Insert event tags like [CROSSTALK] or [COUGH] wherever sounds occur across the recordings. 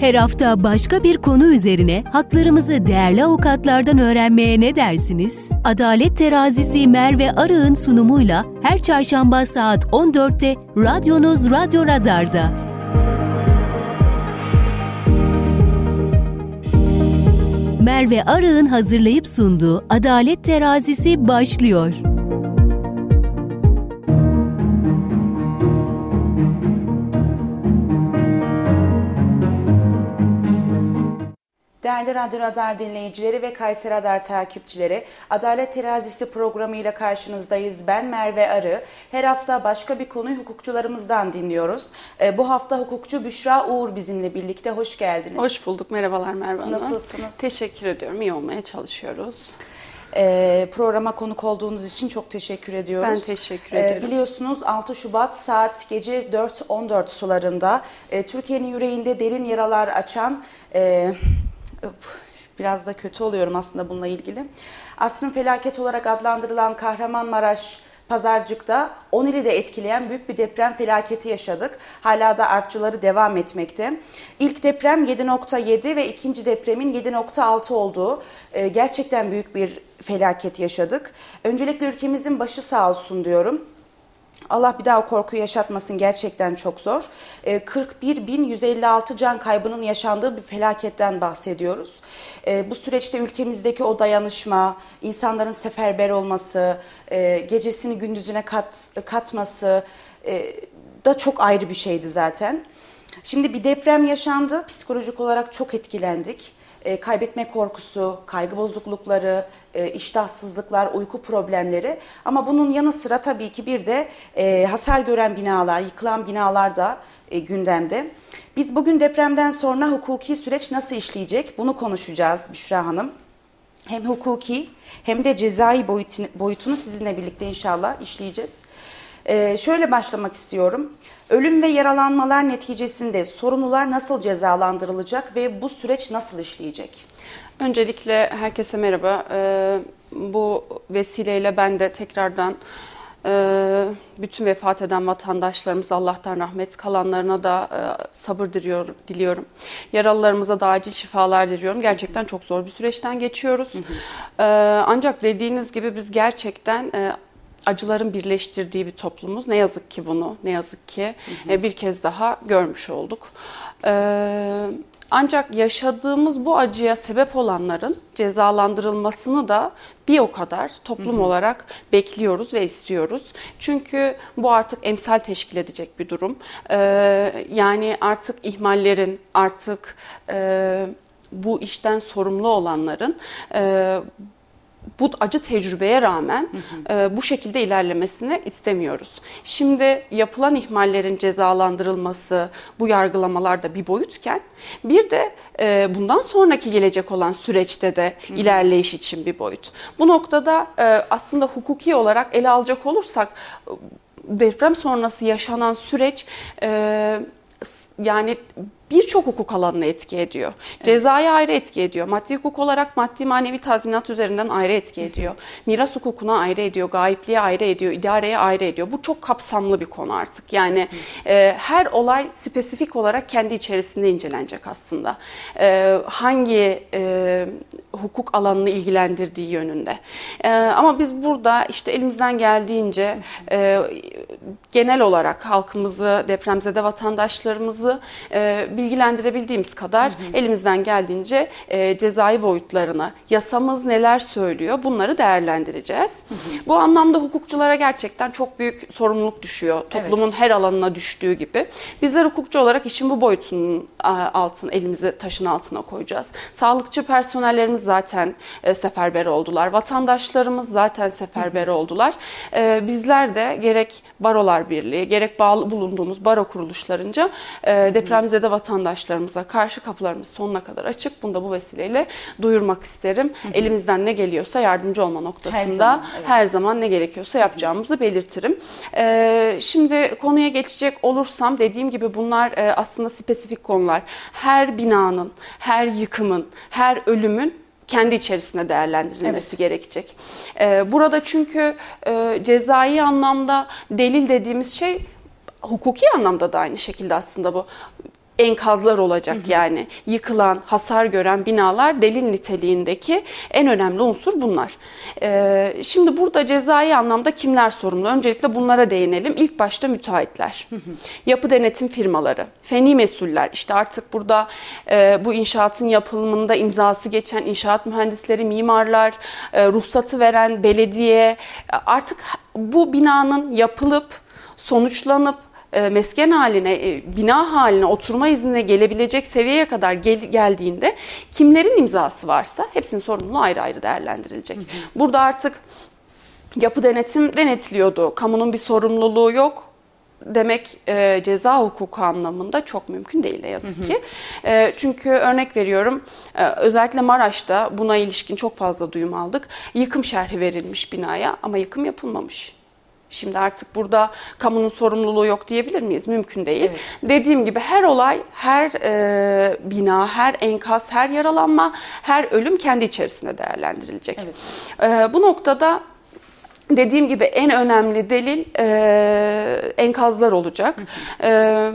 Her hafta başka bir konu üzerine haklarımızı değerli avukatlardan öğrenmeye ne dersiniz? Adalet Terazisi Merve Arı'nın sunumuyla her çarşamba saat 14'te radyonuz Radyo Radar'da. Merve Arı'nın hazırlayıp sunduğu Adalet Terazisi başlıyor. Değerli Radyo Radar dinleyicileri ve Kayseri Radar takipçileri, Adalet Terazisi programıyla karşınızdayız. Ben Merve Arı. Her hafta başka bir konuyu hukukçularımızdan dinliyoruz. Ee, bu hafta hukukçu Büşra Uğur bizimle birlikte. Hoş geldiniz. Hoş bulduk. Merhabalar Merve Hanım. Nasılsınız? Teşekkür ediyorum. İyi olmaya çalışıyoruz. Ee, programa konuk olduğunuz için çok teşekkür ediyoruz. Ben teşekkür Ee, ederim. biliyorsunuz 6 Şubat saat gece 4.14 sularında e, Türkiye'nin yüreğinde derin yaralar açan... E, biraz da kötü oluyorum aslında bununla ilgili. Asrın felaket olarak adlandırılan Kahramanmaraş Pazarcık'ta 10 ili de etkileyen büyük bir deprem felaketi yaşadık. Hala da artçıları devam etmekte. İlk deprem 7.7 ve ikinci depremin 7.6 olduğu e, gerçekten büyük bir felaket yaşadık. Öncelikle ülkemizin başı sağ olsun diyorum. Allah bir daha o korkuyu yaşatmasın gerçekten çok zor. E, 41.156 can kaybının yaşandığı bir felaketten bahsediyoruz. E, bu süreçte ülkemizdeki o dayanışma, insanların seferber olması, e, gecesini gündüzüne kat, katması e, da çok ayrı bir şeydi zaten. Şimdi bir deprem yaşandı, psikolojik olarak çok etkilendik e, kaybetme korkusu, kaygı bozuklukları, e, iştahsızlıklar, uyku problemleri ama bunun yanı sıra tabii ki bir de e, hasar gören binalar, yıkılan binalar da e, gündemde. Biz bugün depremden sonra hukuki süreç nasıl işleyecek bunu konuşacağız Büşra Hanım. Hem hukuki hem de cezai boyutunu, sizinle birlikte inşallah işleyeceğiz. Ee, şöyle başlamak istiyorum. Ölüm ve yaralanmalar neticesinde sorumlular nasıl cezalandırılacak ve bu süreç nasıl işleyecek? Öncelikle herkese merhaba. Ee, bu vesileyle ben de tekrardan e, bütün vefat eden vatandaşlarımıza Allah'tan rahmet, kalanlarına da e, sabır diliyor, diliyorum. Yaralılarımıza da acil şifalar diliyorum. Gerçekten çok zor bir süreçten geçiyoruz. Ee, ancak dediğiniz gibi biz gerçekten e, acıların birleştirdiği bir toplumuz. Ne yazık ki bunu, ne yazık ki hı hı. bir kez daha görmüş olduk. Ee, ancak yaşadığımız bu acıya sebep olanların cezalandırılmasını da bir o kadar toplum hı hı. olarak bekliyoruz ve istiyoruz. Çünkü bu artık emsal teşkil edecek bir durum. Ee, yani artık ihmallerin, artık e, bu işten sorumlu olanların e, bu acı tecrübeye rağmen hı hı. E, bu şekilde ilerlemesini istemiyoruz. Şimdi yapılan ihmallerin cezalandırılması, bu yargılamalarda bir boyutken bir de e, bundan sonraki gelecek olan süreçte de hı hı. ilerleyiş için bir boyut. Bu noktada e, aslında hukuki olarak ele alacak olursak deprem sonrası yaşanan süreç e, yani birçok hukuk alanına etki ediyor. Evet. Ayrı etki ediyor. Maddi hukuk olarak maddi manevi tazminat üzerinden ayrı etki ediyor. Miras hukukuna ayrı ediyor. Gayipliğe ayrı ediyor. idareye ayrı ediyor. Bu çok kapsamlı bir konu artık. Yani e, her olay spesifik olarak kendi içerisinde incelenecek aslında. E, hangi e, hukuk alanını ilgilendirdiği yönünde. E, ama biz burada işte elimizden geldiğince e, genel olarak halkımızı, depremzede vatandaşlarımızı e, bilgilendirebildiğimiz kadar hı hı. elimizden geldiğince e, cezai boyutlarını, yasamız neler söylüyor bunları değerlendireceğiz. Hı hı. Bu anlamda hukukçulara gerçekten çok büyük sorumluluk düşüyor. Toplumun evet. her alanına düştüğü gibi. Bizler hukukçu olarak işin bu boyutunun altına, elimizi taşın altına koyacağız. Sağlıkçı personellerimiz zaten e, seferber oldular. Vatandaşlarımız zaten seferber hı hı. oldular. E, bizler de gerek Barolar Birliği, gerek bağlı bulunduğumuz baro kuruluşlarınca e, depremzede vatandaşlarımız vatandaşlarımıza karşı kapılarımız sonuna kadar açık. Bunu da bu vesileyle duyurmak isterim. Hı hı. Elimizden ne geliyorsa yardımcı olma noktasında her zaman, evet. her zaman ne gerekiyorsa yapacağımızı belirtirim. Ee, şimdi konuya geçecek olursam dediğim gibi bunlar e, aslında spesifik konular. Her binanın, her yıkımın, her ölümün kendi içerisinde değerlendirilmesi evet. gerekecek. Ee, burada çünkü e, cezai anlamda delil dediğimiz şey hukuki anlamda da aynı şekilde aslında bu enkazlar olacak hı hı. yani. Yıkılan, hasar gören binalar delil niteliğindeki en önemli unsur bunlar. Ee, şimdi burada cezai anlamda kimler sorumlu? Öncelikle bunlara değinelim. İlk başta müteahhitler, hı hı. yapı denetim firmaları, feni mesuller. İşte artık burada e, bu inşaatın yapılımında imzası geçen inşaat mühendisleri, mimarlar, e, ruhsatı veren belediye artık bu binanın yapılıp sonuçlanıp e, mesken haline, e, bina haline, oturma iznine gelebilecek seviyeye kadar gel, geldiğinde kimlerin imzası varsa hepsinin sorumluluğu ayrı ayrı değerlendirilecek. Hı hı. Burada artık yapı denetim denetliyordu. Kamunun bir sorumluluğu yok demek e, ceza hukuku anlamında çok mümkün değil ne yazık ki. E, çünkü örnek veriyorum e, özellikle Maraş'ta buna ilişkin çok fazla duyum aldık. Yıkım şerhi verilmiş binaya ama yıkım yapılmamış. Şimdi artık burada kamunun sorumluluğu yok diyebilir miyiz? Mümkün değil. Evet. Dediğim gibi her olay, her e, bina, her enkaz, her yaralanma, her ölüm kendi içerisinde değerlendirilecek. Evet. E, bu noktada Dediğim gibi en önemli delil e, enkazlar olacak. E,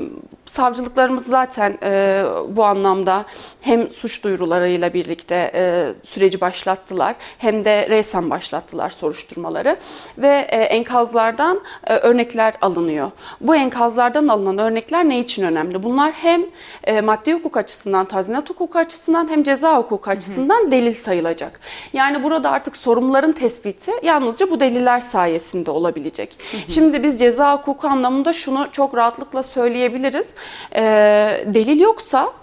savcılıklarımız zaten e, bu anlamda hem suç duyurularıyla birlikte e, süreci başlattılar hem de resen başlattılar soruşturmaları ve e, enkazlardan e, örnekler alınıyor. Bu enkazlardan alınan örnekler ne için önemli? Bunlar hem e, maddi hukuk açısından, tazminat hukuku açısından hem ceza hukuku açısından hı hı. delil sayılacak. Yani burada artık sorumluların tespiti yalnızca bu deliller sayesinde olabilecek. Hı hı. Şimdi biz ceza hukuku anlamında şunu çok rahatlıkla söyleyebiliriz e, delil yoksa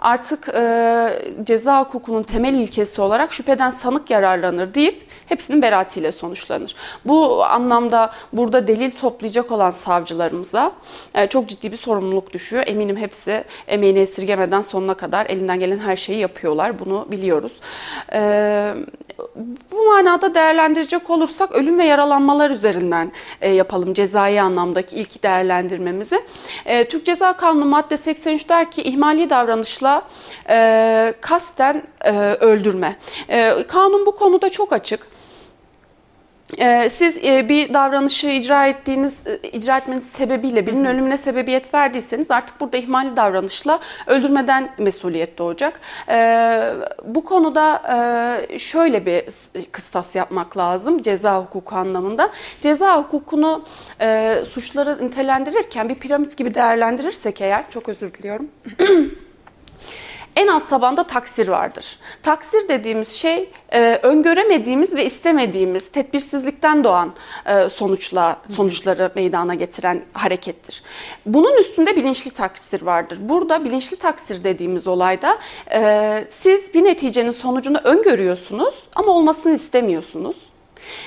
artık e, ceza hukukunun temel ilkesi olarak şüpheden sanık yararlanır deyip hepsinin beraatiyle sonuçlanır. Bu anlamda burada delil toplayacak olan savcılarımıza e, çok ciddi bir sorumluluk düşüyor. Eminim hepsi emeğini esirgemeden sonuna kadar elinden gelen her şeyi yapıyorlar. Bunu biliyoruz. E, bu manada değerlendirecek olursak ölüm ve yaralanmalar üzerinden e, yapalım cezai anlamdaki ilk değerlendirmemizi. Türk Ceza Kanunu madde 83 der ki ihmali davranışla kasten öldürme. Kanun bu konuda çok açık. Ee, siz e, bir davranışı icra ettiğiniz, e, icra etmeniz sebebiyle birinin ölümüne sebebiyet verdiyseniz artık burada ihmali davranışla öldürmeden mesuliyet doğacak. Ee, bu konuda e, şöyle bir kıstas yapmak lazım ceza hukuku anlamında. Ceza hukukunu suçları nitelendirirken bir piramit gibi değerlendirirsek eğer, çok özür diliyorum. [CLEARS THROAT] en alt tabanda taksir vardır. Taksir dediğimiz şey e, öngöremediğimiz ve istemediğimiz tedbirsizlikten doğan e, sonuçla sonuçları meydana getiren harekettir. Bunun üstünde bilinçli taksir vardır. Burada bilinçli taksir dediğimiz olayda e, siz bir neticenin sonucunu öngörüyorsunuz ama olmasını istemiyorsunuz.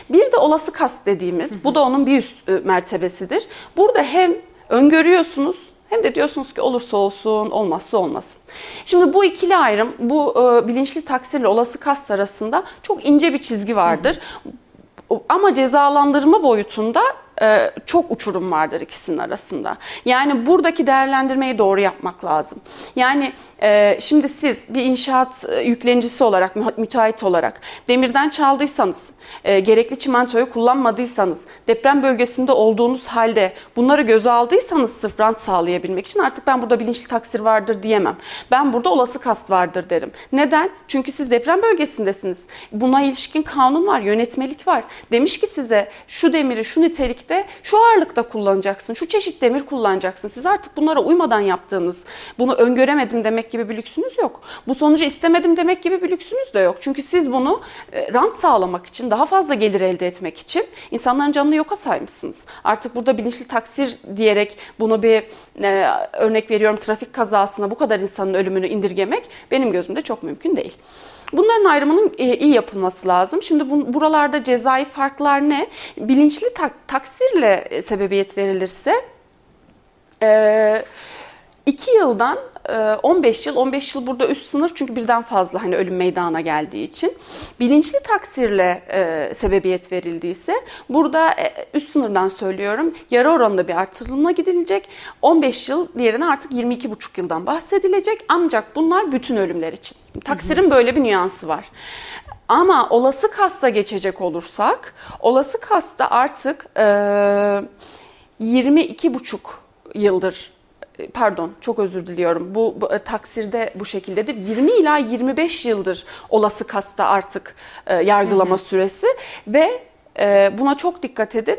Bir de olası kast dediğimiz, bu da onun bir üst e, mertebesidir. Burada hem öngörüyorsunuz hem de diyorsunuz ki olursa olsun, olmazsa olmasın. Şimdi bu ikili ayrım, bu e, bilinçli taksirle olası kast arasında çok ince bir çizgi vardır. Hı. Ama cezalandırma boyutunda e, çok uçurum vardır ikisinin arasında. Yani buradaki değerlendirmeyi doğru yapmak lazım. Yani e, şimdi siz bir inşaat e, yüklenicisi olarak, müteahhit olarak demirden çaldıysanız, gerekli çimentoyu kullanmadıysanız, deprem bölgesinde olduğunuz halde bunları göze aldıysanız sırf rant sağlayabilmek için artık ben burada bilinçli taksir vardır diyemem. Ben burada olası kast vardır derim. Neden? Çünkü siz deprem bölgesindesiniz. Buna ilişkin kanun var, yönetmelik var. Demiş ki size şu demiri şu nitelikte çeşitte şu ağırlıkta kullanacaksın, şu çeşit demir kullanacaksın. Siz artık bunlara uymadan yaptığınız, bunu öngöremedim demek gibi bir lüksünüz yok. Bu sonucu istemedim demek gibi bir lüksünüz de yok. Çünkü siz bunu e, rant sağlamak için, daha fazla gelir elde etmek için insanların canını yoka saymışsınız. Artık burada bilinçli taksir diyerek bunu bir e, örnek veriyorum trafik kazasına bu kadar insanın ölümünü indirgemek benim gözümde çok mümkün değil. Bunların ayrımının e, iyi yapılması lazım. Şimdi bu, buralarda cezai farklar ne? Bilinçli tak, taksirle sebebiyet verilirse e, 2 yıldan 15 e, yıl, 15 yıl burada üst sınır çünkü birden fazla hani ölüm meydana geldiği için. Bilinçli taksirle e, sebebiyet verildiyse burada e, üst sınırdan söylüyorum yarı oranında bir artırılma gidilecek. 15 yıl yerine artık 22,5 yıldan bahsedilecek ancak bunlar bütün ölümler için. Taksirin böyle bir nüansı var. Ama olası kasta geçecek olursak olası kasta artık e, 22,5 yıldır pardon çok özür diliyorum. Bu, bu e, taksirde bu şekildedir. 20 ila 25 yıldır olası kasta artık e, yargılama hı hı. süresi ve e, buna çok dikkat edin.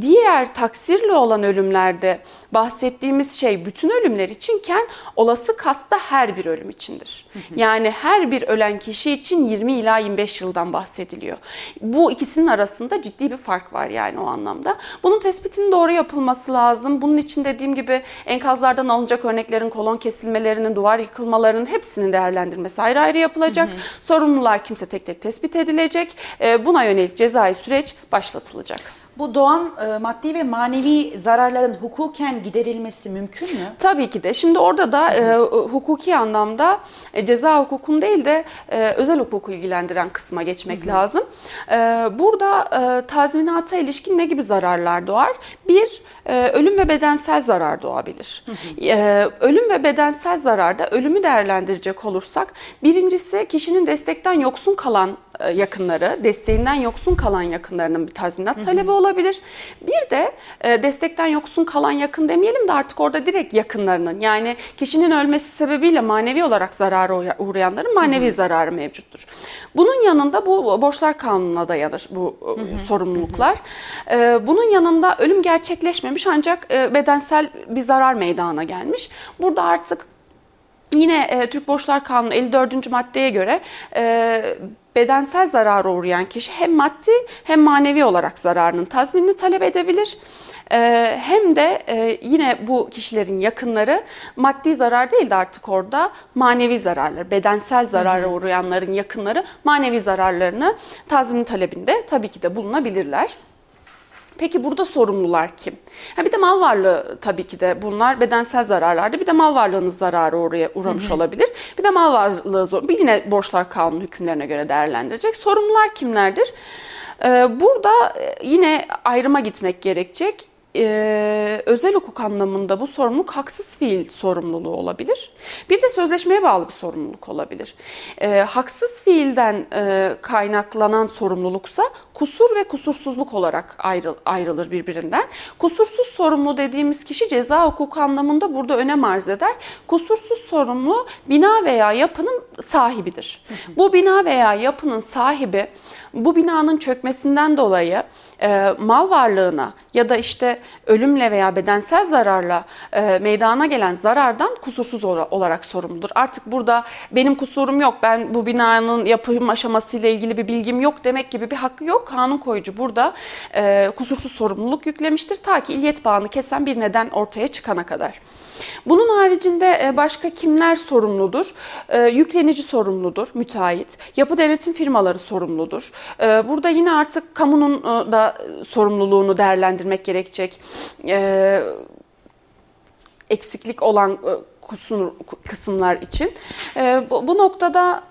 Diğer taksirle olan ölümlerde bahsettiğimiz şey bütün ölümler içinken olası kasta her bir ölüm içindir. Yani her bir ölen kişi için 20 ila 25 yıldan bahsediliyor. Bu ikisinin arasında ciddi bir fark var yani o anlamda. Bunun tespitinin doğru yapılması lazım. Bunun için dediğim gibi enkazlardan alınacak örneklerin kolon kesilmelerinin, duvar yıkılmalarının hepsinin değerlendirmesi ayrı ayrı yapılacak. Sorumlular kimse tek tek tespit edilecek. Buna yönelik cezai süreç başlatılacak. Bu doğan e, maddi ve manevi zararların hukuken giderilmesi mümkün mü? Tabii ki de. Şimdi orada da e, hukuki anlamda e, ceza hukukun değil de e, özel hukuku ilgilendiren kısma geçmek Hı-hı. lazım. E, burada e, tazminata ilişkin ne gibi zararlar doğar? Bir, e, ölüm ve bedensel zarar doğabilir. E, ölüm ve bedensel zararda ölümü değerlendirecek olursak birincisi kişinin destekten yoksun kalan yakınları, desteğinden yoksun kalan yakınlarının bir tazminat talebi olabilir. Bir de e, destekten yoksun kalan yakın demeyelim de artık orada direkt yakınlarının yani kişinin ölmesi sebebiyle manevi olarak zarara uğrayanların manevi hı zararı mevcuttur. Bunun yanında bu borçlar kanununa dayanır bu hı. sorumluluklar. Bunun yanında ölüm gerçekleşmemiş ancak bedensel bir zarar meydana gelmiş. Burada artık Yine e, Türk Borçlar Kanunu 54. maddeye göre e, bedensel zarara uğrayan kişi hem maddi hem manevi olarak zararının tazminini talep edebilir. Ee, hem de e, yine bu kişilerin yakınları maddi zarar değil de artık orada manevi zararlar, bedensel zarara uğrayanların yakınları manevi zararlarını tazmin talebinde tabii ki de bulunabilirler. Peki burada sorumlular kim? Ha bir de mal varlığı tabii ki de bunlar bedensel zararlarda. Bir de mal varlığınız zararı oraya uğramış hı hı. olabilir. Bir de mal varlığı zor. Yine borçlar kanunu hükümlerine göre değerlendirecek. Sorumlular kimlerdir? Ee, burada yine ayrıma gitmek gerekecek e, özel hukuk anlamında bu sorumluluk haksız fiil sorumluluğu olabilir. Bir de sözleşmeye bağlı bir sorumluluk olabilir. E, haksız fiilden e, kaynaklanan sorumluluksa kusur ve kusursuzluk olarak ayrı, ayrılır birbirinden. Kusursuz sorumlu dediğimiz kişi ceza hukuku anlamında burada önem arz eder. Kusursuz sorumlu bina veya yapının sahibidir. Bu bina veya yapının sahibi bu binanın çökmesinden dolayı e, mal varlığına ya da işte ölümle veya bedensel zararla e, meydana gelen zarardan kusursuz olarak sorumludur. Artık burada benim kusurum yok, ben bu binanın yapım aşamasıyla ilgili bir bilgim yok demek gibi bir hakkı yok. Kanun koyucu burada e, kusursuz sorumluluk yüklemiştir ta ki illiyet bağını kesen bir neden ortaya çıkana kadar. Bunun haricinde e, başka kimler sorumludur? E, yüklenici sorumludur, müteahhit. Yapı denetim firmaları sorumludur. E, burada yine artık kamunun da sorumluluğunu değerlendirmek gerekecek. Eksiklik olan kısımlar için. Bu noktada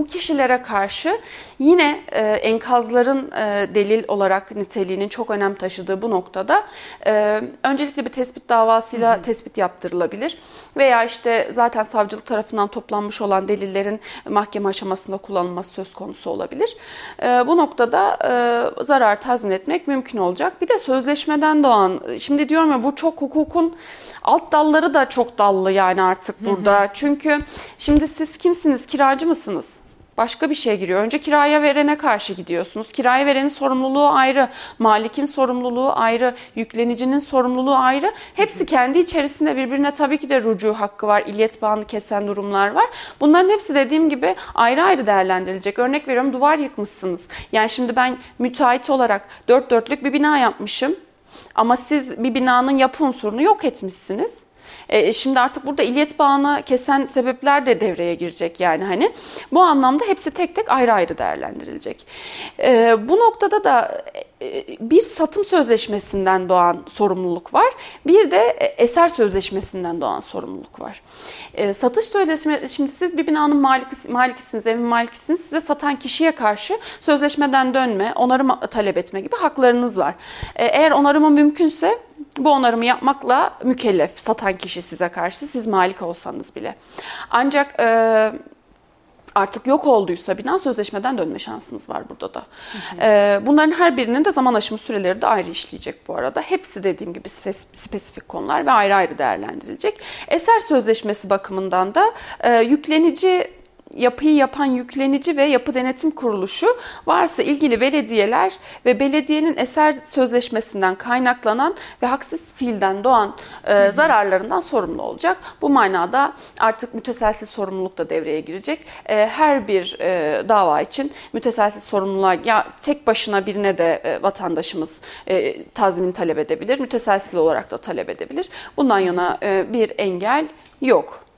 bu kişilere karşı yine e, enkazların e, delil olarak niteliğinin çok önem taşıdığı bu noktada e, öncelikle bir tespit davasıyla hı hı. tespit yaptırılabilir veya işte zaten savcılık tarafından toplanmış olan delillerin mahkeme aşamasında kullanılması söz konusu olabilir. E, bu noktada e, zarar tazmin etmek mümkün olacak. Bir de sözleşmeden doğan, şimdi diyorum ya bu çok hukukun alt dalları da çok dallı yani artık burada. Hı hı. Çünkü şimdi siz kimsiniz? Kiracı mısınız? Başka bir şey giriyor. Önce kiraya verene karşı gidiyorsunuz. Kiraya verenin sorumluluğu ayrı, malikin sorumluluğu ayrı, yüklenicinin sorumluluğu ayrı. Hepsi kendi içerisinde birbirine tabii ki de rucu hakkı var, illiyet bağını kesen durumlar var. Bunların hepsi dediğim gibi ayrı ayrı değerlendirilecek. Örnek veriyorum duvar yıkmışsınız. Yani şimdi ben müteahhit olarak dört dörtlük bir bina yapmışım. Ama siz bir binanın yapı unsurunu yok etmişsiniz. E, şimdi artık burada illiyet bağını kesen sebepler de devreye girecek yani hani. Bu anlamda hepsi tek tek ayrı ayrı değerlendirilecek. E, bu noktada da bir satım sözleşmesinden doğan sorumluluk var. Bir de e, eser sözleşmesinden doğan sorumluluk var. E, satış sözleşme, şimdi siz bir binanın maliki, malikisiniz, evin malikisiniz. Size satan kişiye karşı sözleşmeden dönme, onarım talep etme gibi haklarınız var. E, eğer onarımı mümkünse bu onarımı yapmakla mükellef satan kişi size karşı siz malik olsanız bile. Ancak e, artık yok olduysa bina sözleşmeden dönme şansınız var burada da. Ee, bunların her birinin de zaman aşımı süreleri de ayrı işleyecek bu arada. Hepsi dediğim gibi spesifik konular ve ayrı ayrı değerlendirilecek. Eser sözleşmesi bakımından da e, yüklenici yapıyı yapan yüklenici ve yapı denetim kuruluşu varsa ilgili belediyeler ve belediyenin eser sözleşmesinden kaynaklanan ve haksız fiilden doğan e, zararlarından sorumlu olacak. Bu manada artık müteselsiz sorumluluk da devreye girecek. E, her bir e, dava için müteselsiz sorumluluğa ya tek başına birine de e, vatandaşımız e, tazmin talep edebilir, müteselsiz olarak da talep edebilir. Bundan yana e, bir engel yok.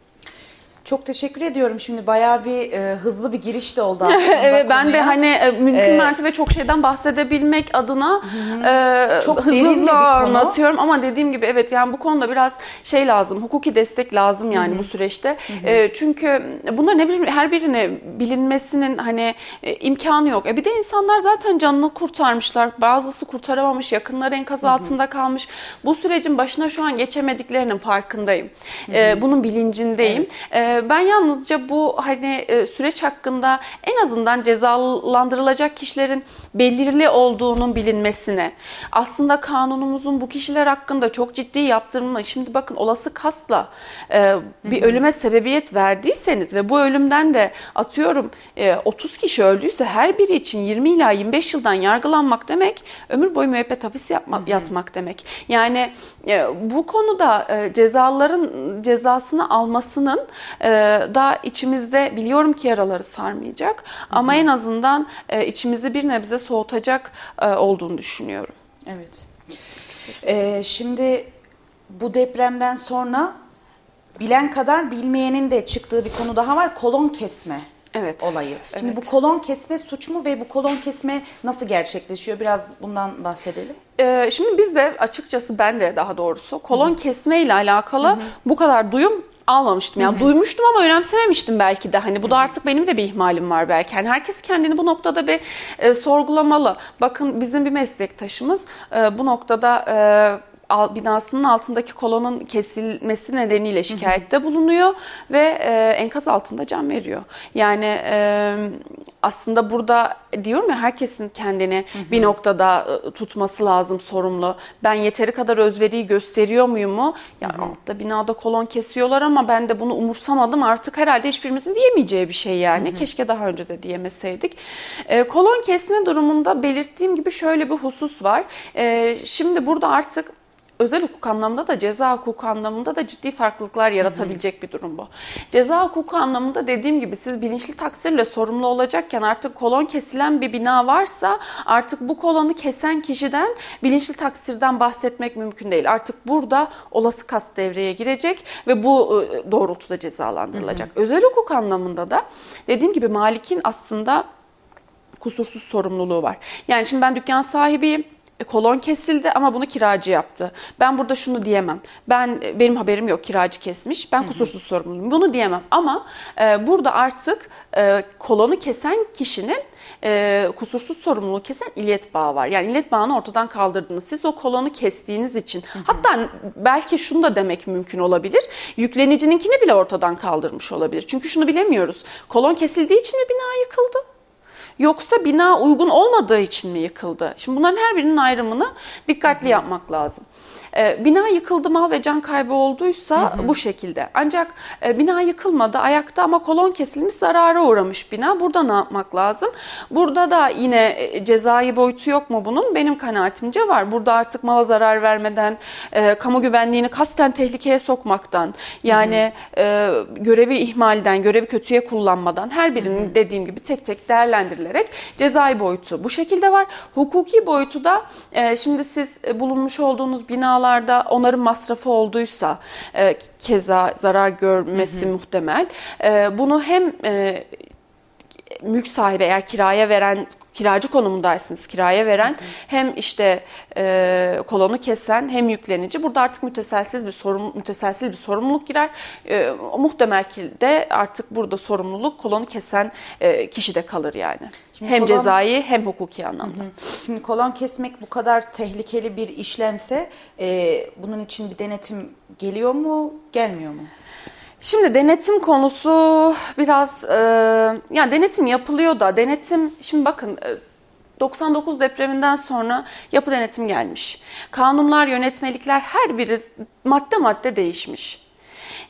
Çok teşekkür ediyorum. Şimdi bayağı bir e, hızlı bir giriş de oldu [LAUGHS] aslında. evet ben de hani e, mümkün ee, mertebe çok şeyden bahsedebilmek adına e, çok hızlı hızlı anlatıyorum ama dediğim gibi evet yani bu konuda biraz şey lazım. Hukuki destek lazım yani Hı-hı. bu süreçte. E, çünkü bunlar ne bileyim her birine bilinmesinin hani e, imkanı yok. E bir de insanlar zaten canını kurtarmışlar. Bazısı kurtaramamış, yakınları enkaz Hı-hı. altında kalmış. Bu sürecin başına şu an geçemediklerinin farkındayım. E, bunun bilincindeyim. Evet. E, ben yalnızca bu hani e, süreç hakkında en azından cezalandırılacak kişilerin belirli olduğunun bilinmesine, aslında kanunumuzun bu kişiler hakkında çok ciddi yaptırma, şimdi bakın olası kasla e, bir ölüme sebebiyet verdiyseniz ve bu ölümden de atıyorum 30 e, kişi öldüyse her biri için 20 ila 25 yıldan yargılanmak demek ömür boyu müebbet hapis yapmak, yatmak demek. Yani bu konuda cezaların cezasını almasının e, da içimizde biliyorum ki yaraları sarmayacak ama en azından e, içimizi bir nebze soğutacak e, olduğunu düşünüyorum. Evet. Ee, şimdi bu depremden sonra bilen kadar bilmeyenin de çıktığı bir konu daha var. Kolon kesme evet. olayı. Şimdi evet. bu kolon kesme suç mu ve bu kolon kesme nasıl gerçekleşiyor? Biraz bundan bahsedelim. Ee, şimdi biz de açıkçası ben de daha doğrusu kolon Hı. kesme ile alakalı Hı. bu kadar duyum almamıştım. Yani Hı-hı. duymuştum ama önemsememiştim belki de. Hani bu da artık benim de bir ihmalim var belki. Yani herkes kendini bu noktada bir e, sorgulamalı. Bakın bizim bir meslektaşımız e, bu noktada e, binasının altındaki kolonun kesilmesi nedeniyle şikayette bulunuyor ve e, enkaz altında can veriyor. Yani e, aslında burada diyorum ya herkesin kendini hı hı. bir noktada e, tutması lazım sorumlu. Ben yeteri kadar özveriyi gösteriyor muyum mu? Ya hı hı. altta binada kolon kesiyorlar ama ben de bunu umursamadım. Artık herhalde hiçbirimizin diyemeyeceği bir şey yani. Hı hı. Keşke daha önce de diyemeseydik. E, kolon kesme durumunda belirttiğim gibi şöyle bir husus var. E, şimdi burada artık özel hukuk anlamında da ceza hukuku anlamında da ciddi farklılıklar yaratabilecek bir durum bu. Ceza hukuku anlamında dediğim gibi siz bilinçli taksirle sorumlu olacakken artık kolon kesilen bir bina varsa artık bu kolonu kesen kişiden bilinçli taksirden bahsetmek mümkün değil. Artık burada olası kast devreye girecek ve bu ıı, doğrultuda cezalandırılacak. Hı hı. Özel hukuk anlamında da dediğim gibi malikin aslında kusursuz sorumluluğu var. Yani şimdi ben dükkan sahibiyim e, kolon kesildi ama bunu kiracı yaptı. Ben burada şunu diyemem. Ben e, benim haberim yok kiracı kesmiş. Ben kusursuz sorumluyum. Bunu diyemem. Ama e, burada artık e, kolonu kesen kişinin e, kusursuz sorumluluğu kesen illet bağı var. Yani illet bağını ortadan kaldırdınız. Siz o kolonu kestiğiniz için hı hı. hatta belki şunu da demek mümkün olabilir. Yüklenicininkini bile ortadan kaldırmış olabilir. Çünkü şunu bilemiyoruz. Kolon kesildiği için mi bina yıkıldı? Yoksa bina uygun olmadığı için mi yıkıldı? Şimdi bunların her birinin ayrımını dikkatli yapmak lazım. E, bina yıkıldı mal ve can kaybı olduysa hı hı. bu şekilde. Ancak e, bina yıkılmadı ayakta ama kolon kesilmiş zarara uğramış bina. Burada ne yapmak lazım? Burada da yine e, cezai boyutu yok mu bunun? Benim kanaatimce var. Burada artık mala zarar vermeden, e, kamu güvenliğini kasten tehlikeye sokmaktan, yani e, görevi ihmalden, görevi kötüye kullanmadan her birinin hı hı. dediğim gibi tek tek değerlendirilerek cezai boyutu bu şekilde var. Hukuki boyutu da e, şimdi siz e, bulunmuş olduğunuz binalar binalarda onarım masrafı olduysa e, keza zarar görmesi hı hı. muhtemel. E, bunu hem e, mülk sahibi eğer kiraya veren kiracı konumundaysınız kiraya veren hı hı. hem işte e, kolonu kesen hem yüklenici burada artık müteselsiz bir sorun müteselsiz bir sorumluluk girer e, muhtemel ki de artık burada sorumluluk kolonu kesen e, kişi de kalır yani. Şimdi hem kolon, cezai hem hukuki anlamda. Hı hı. Şimdi kolon kesmek bu kadar tehlikeli bir işlemse e, bunun için bir denetim geliyor mu gelmiyor mu? Şimdi denetim konusu biraz e, yani denetim yapılıyor da denetim şimdi bakın e, 99 depreminden sonra yapı denetim gelmiş. Kanunlar, yönetmelikler her biri madde madde değişmiş.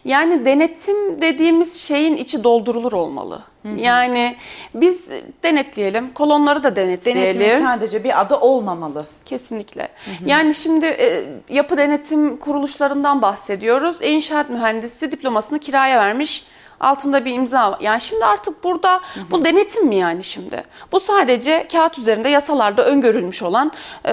Yani denetim dediğimiz şeyin içi doldurulur olmalı. Hı hı. Yani biz denetleyelim, kolonları da denetleyelim. Denetimin sadece bir adı olmamalı. Kesinlikle. Hı hı. Yani şimdi e, yapı denetim kuruluşlarından bahsediyoruz. İnşaat mühendisi diplomasını kiraya vermiş altında bir imza. Yani şimdi artık burada bu denetim mi yani şimdi? Bu sadece kağıt üzerinde yasalarda öngörülmüş olan e,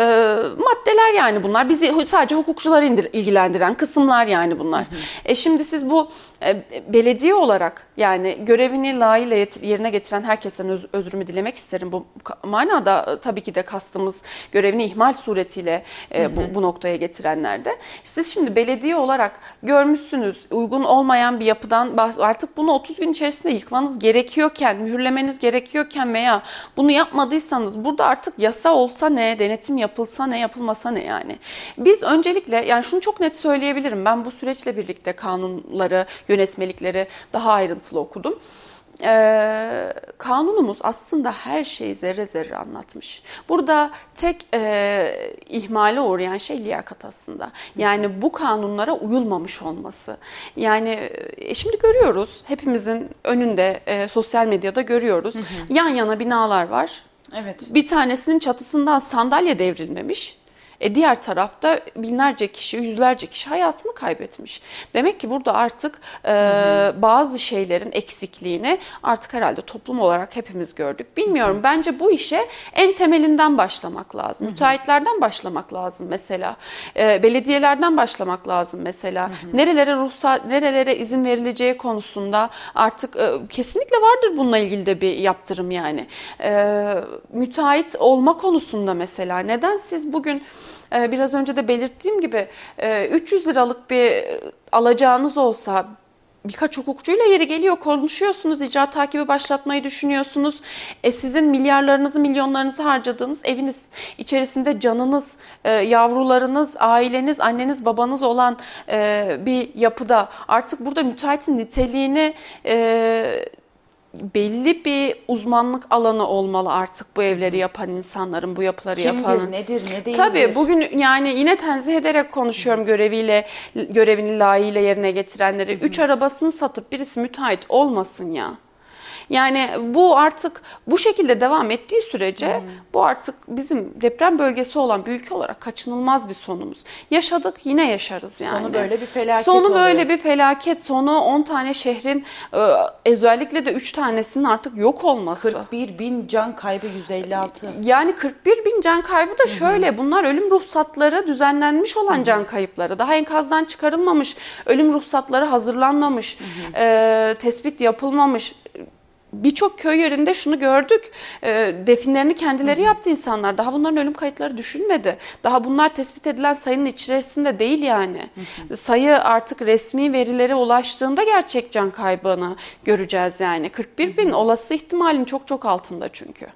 maddeler yani bunlar. Bizi sadece hukukçuları indir, ilgilendiren kısımlar yani bunlar. E şimdi siz bu e, belediye olarak yani görevini layığıyla yerine getiren herkesten öz, özrümü dilemek isterim. Bu manada e, tabii ki de kastımız görevini ihmal suretiyle e, bu, bu noktaya getirenlerde. Siz şimdi belediye olarak görmüşsünüz uygun olmayan bir yapıdan artık bunu 30 gün içerisinde yıkmanız gerekiyorken, mühürlemeniz gerekiyorken veya bunu yapmadıysanız burada artık yasa olsa ne, denetim yapılsa ne, yapılmasa ne yani. Biz öncelikle yani şunu çok net söyleyebilirim. Ben bu süreçle birlikte kanunları, yönetmelikleri daha ayrıntılı okudum. Ee, kanunumuz aslında her şeyi zerre zerre anlatmış. Burada tek e, ihmale uğrayan şey liyakat aslında. Yani bu kanunlara uyulmamış olması. Yani e, şimdi görüyoruz hepimizin önünde e, sosyal medyada görüyoruz. Hı hı. Yan yana binalar var. Evet. Bir tanesinin çatısından sandalye devrilmemiş. E diğer tarafta binlerce kişi, yüzlerce kişi hayatını kaybetmiş. Demek ki burada artık e, bazı şeylerin eksikliğini artık herhalde toplum olarak hepimiz gördük. Bilmiyorum. Hı hı. Bence bu işe en temelinden başlamak lazım. Hı hı. Müteahhitlerden başlamak lazım mesela. E, belediyelerden başlamak lazım mesela. Hı hı. Nerelere ruhsat, nerelere izin verileceği konusunda artık e, kesinlikle vardır bununla ilgili de bir yaptırım yani. E, müteahhit olma konusunda mesela neden siz bugün biraz önce de belirttiğim gibi 300 e, liralık bir alacağınız olsa birkaç hukukçuyla yeri geliyor konuşuyorsunuz icra takibi başlatmayı düşünüyorsunuz. E sizin milyarlarınızı milyonlarınızı harcadığınız eviniz içerisinde canınız, e, yavrularınız, aileniz, anneniz, babanız olan e, bir yapıda artık burada müteahhitin niteliğini e, belli bir uzmanlık alanı olmalı artık bu evleri yapan insanların, bu yapıları Kimdir, yapan. nedir, ne değildir? Tabii bugün yani yine tenzih ederek konuşuyorum göreviyle, görevini layığıyla yerine getirenleri. Üç arabasını satıp birisi müteahhit olmasın ya. Yani bu artık bu şekilde devam ettiği sürece hmm. bu artık bizim deprem bölgesi olan bir ülke olarak kaçınılmaz bir sonumuz. Yaşadık yine yaşarız yani. Sonu böyle bir felaket Sonu oluyor. böyle bir felaket. Sonu 10 tane şehrin e, özellikle de 3 tanesinin artık yok olması. 41 bin can kaybı 156. Yani 41 bin can kaybı da şöyle. Bunlar ölüm ruhsatları düzenlenmiş olan can kayıpları. Daha enkazdan çıkarılmamış, ölüm ruhsatları hazırlanmamış, e, tespit yapılmamış birçok köy yerinde şunu gördük. E, definlerini kendileri yaptı insanlar. Daha bunların ölüm kayıtları düşünmedi. Daha bunlar tespit edilen sayının içerisinde değil yani. Sayı artık resmi verilere ulaştığında gerçek can kaybını göreceğiz yani. 41 bin olası ihtimalin çok çok altında çünkü.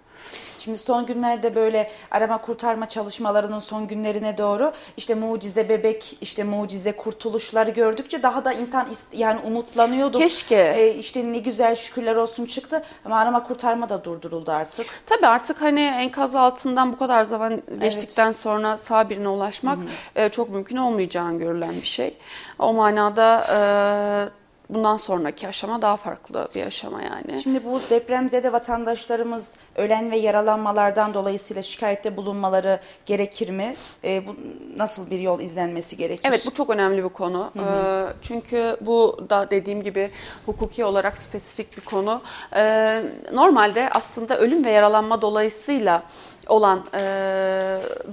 Şimdi son günlerde böyle arama kurtarma çalışmalarının son günlerine doğru işte mucize bebek, işte mucize kurtuluşları gördükçe daha da insan yani umutlanıyordu. Keşke. Ee, işte ne güzel şükürler olsun çıktı ama arama kurtarma da durduruldu artık. Tabii artık hani enkaz altından bu kadar zaman geçtikten evet. sonra sağ birine ulaşmak Hı-hı. çok mümkün olmayacağını görülen bir şey. O manada e, bundan sonraki aşama daha farklı bir aşama yani. Şimdi bu depremzede vatandaşlarımız ölen ve yaralanmalardan dolayısıyla şikayette bulunmaları gerekir mi? E, bu nasıl bir yol izlenmesi gerekir? Evet bu çok önemli bir konu. Hı hı. E, çünkü bu da dediğim gibi hukuki olarak spesifik bir konu. E, normalde aslında ölüm ve yaralanma dolayısıyla olan e,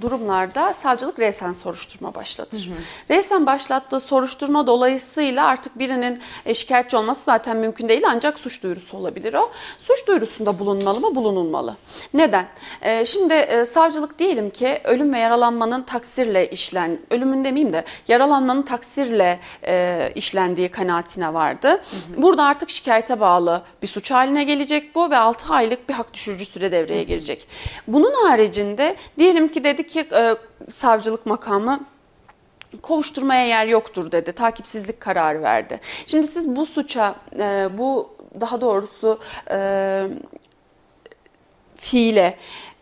durumlarda savcılık resen soruşturma başlatır. Hı hı. Resen başlattığı soruşturma dolayısıyla artık birinin şikayetçi olması zaten mümkün değil ancak suç duyurusu olabilir o. Suç duyurusunda bulunmalı mı? Bulunulmalı. Neden? E, şimdi e, savcılık diyelim ki ölüm ve yaralanmanın taksirle işlen, ölümün demeyeyim de yaralanmanın taksirle e, işlendiği kanaatine vardı. Hı hı. Burada artık şikayete bağlı bir suç haline gelecek bu ve 6 aylık bir hak düşürücü süre devreye girecek. Bunun haricinde diyelim ki dedi ki e, savcılık makamı kovuşturmaya yer yoktur dedi. Takipsizlik kararı verdi. Şimdi siz bu suça, e, bu daha doğrusu e, fiile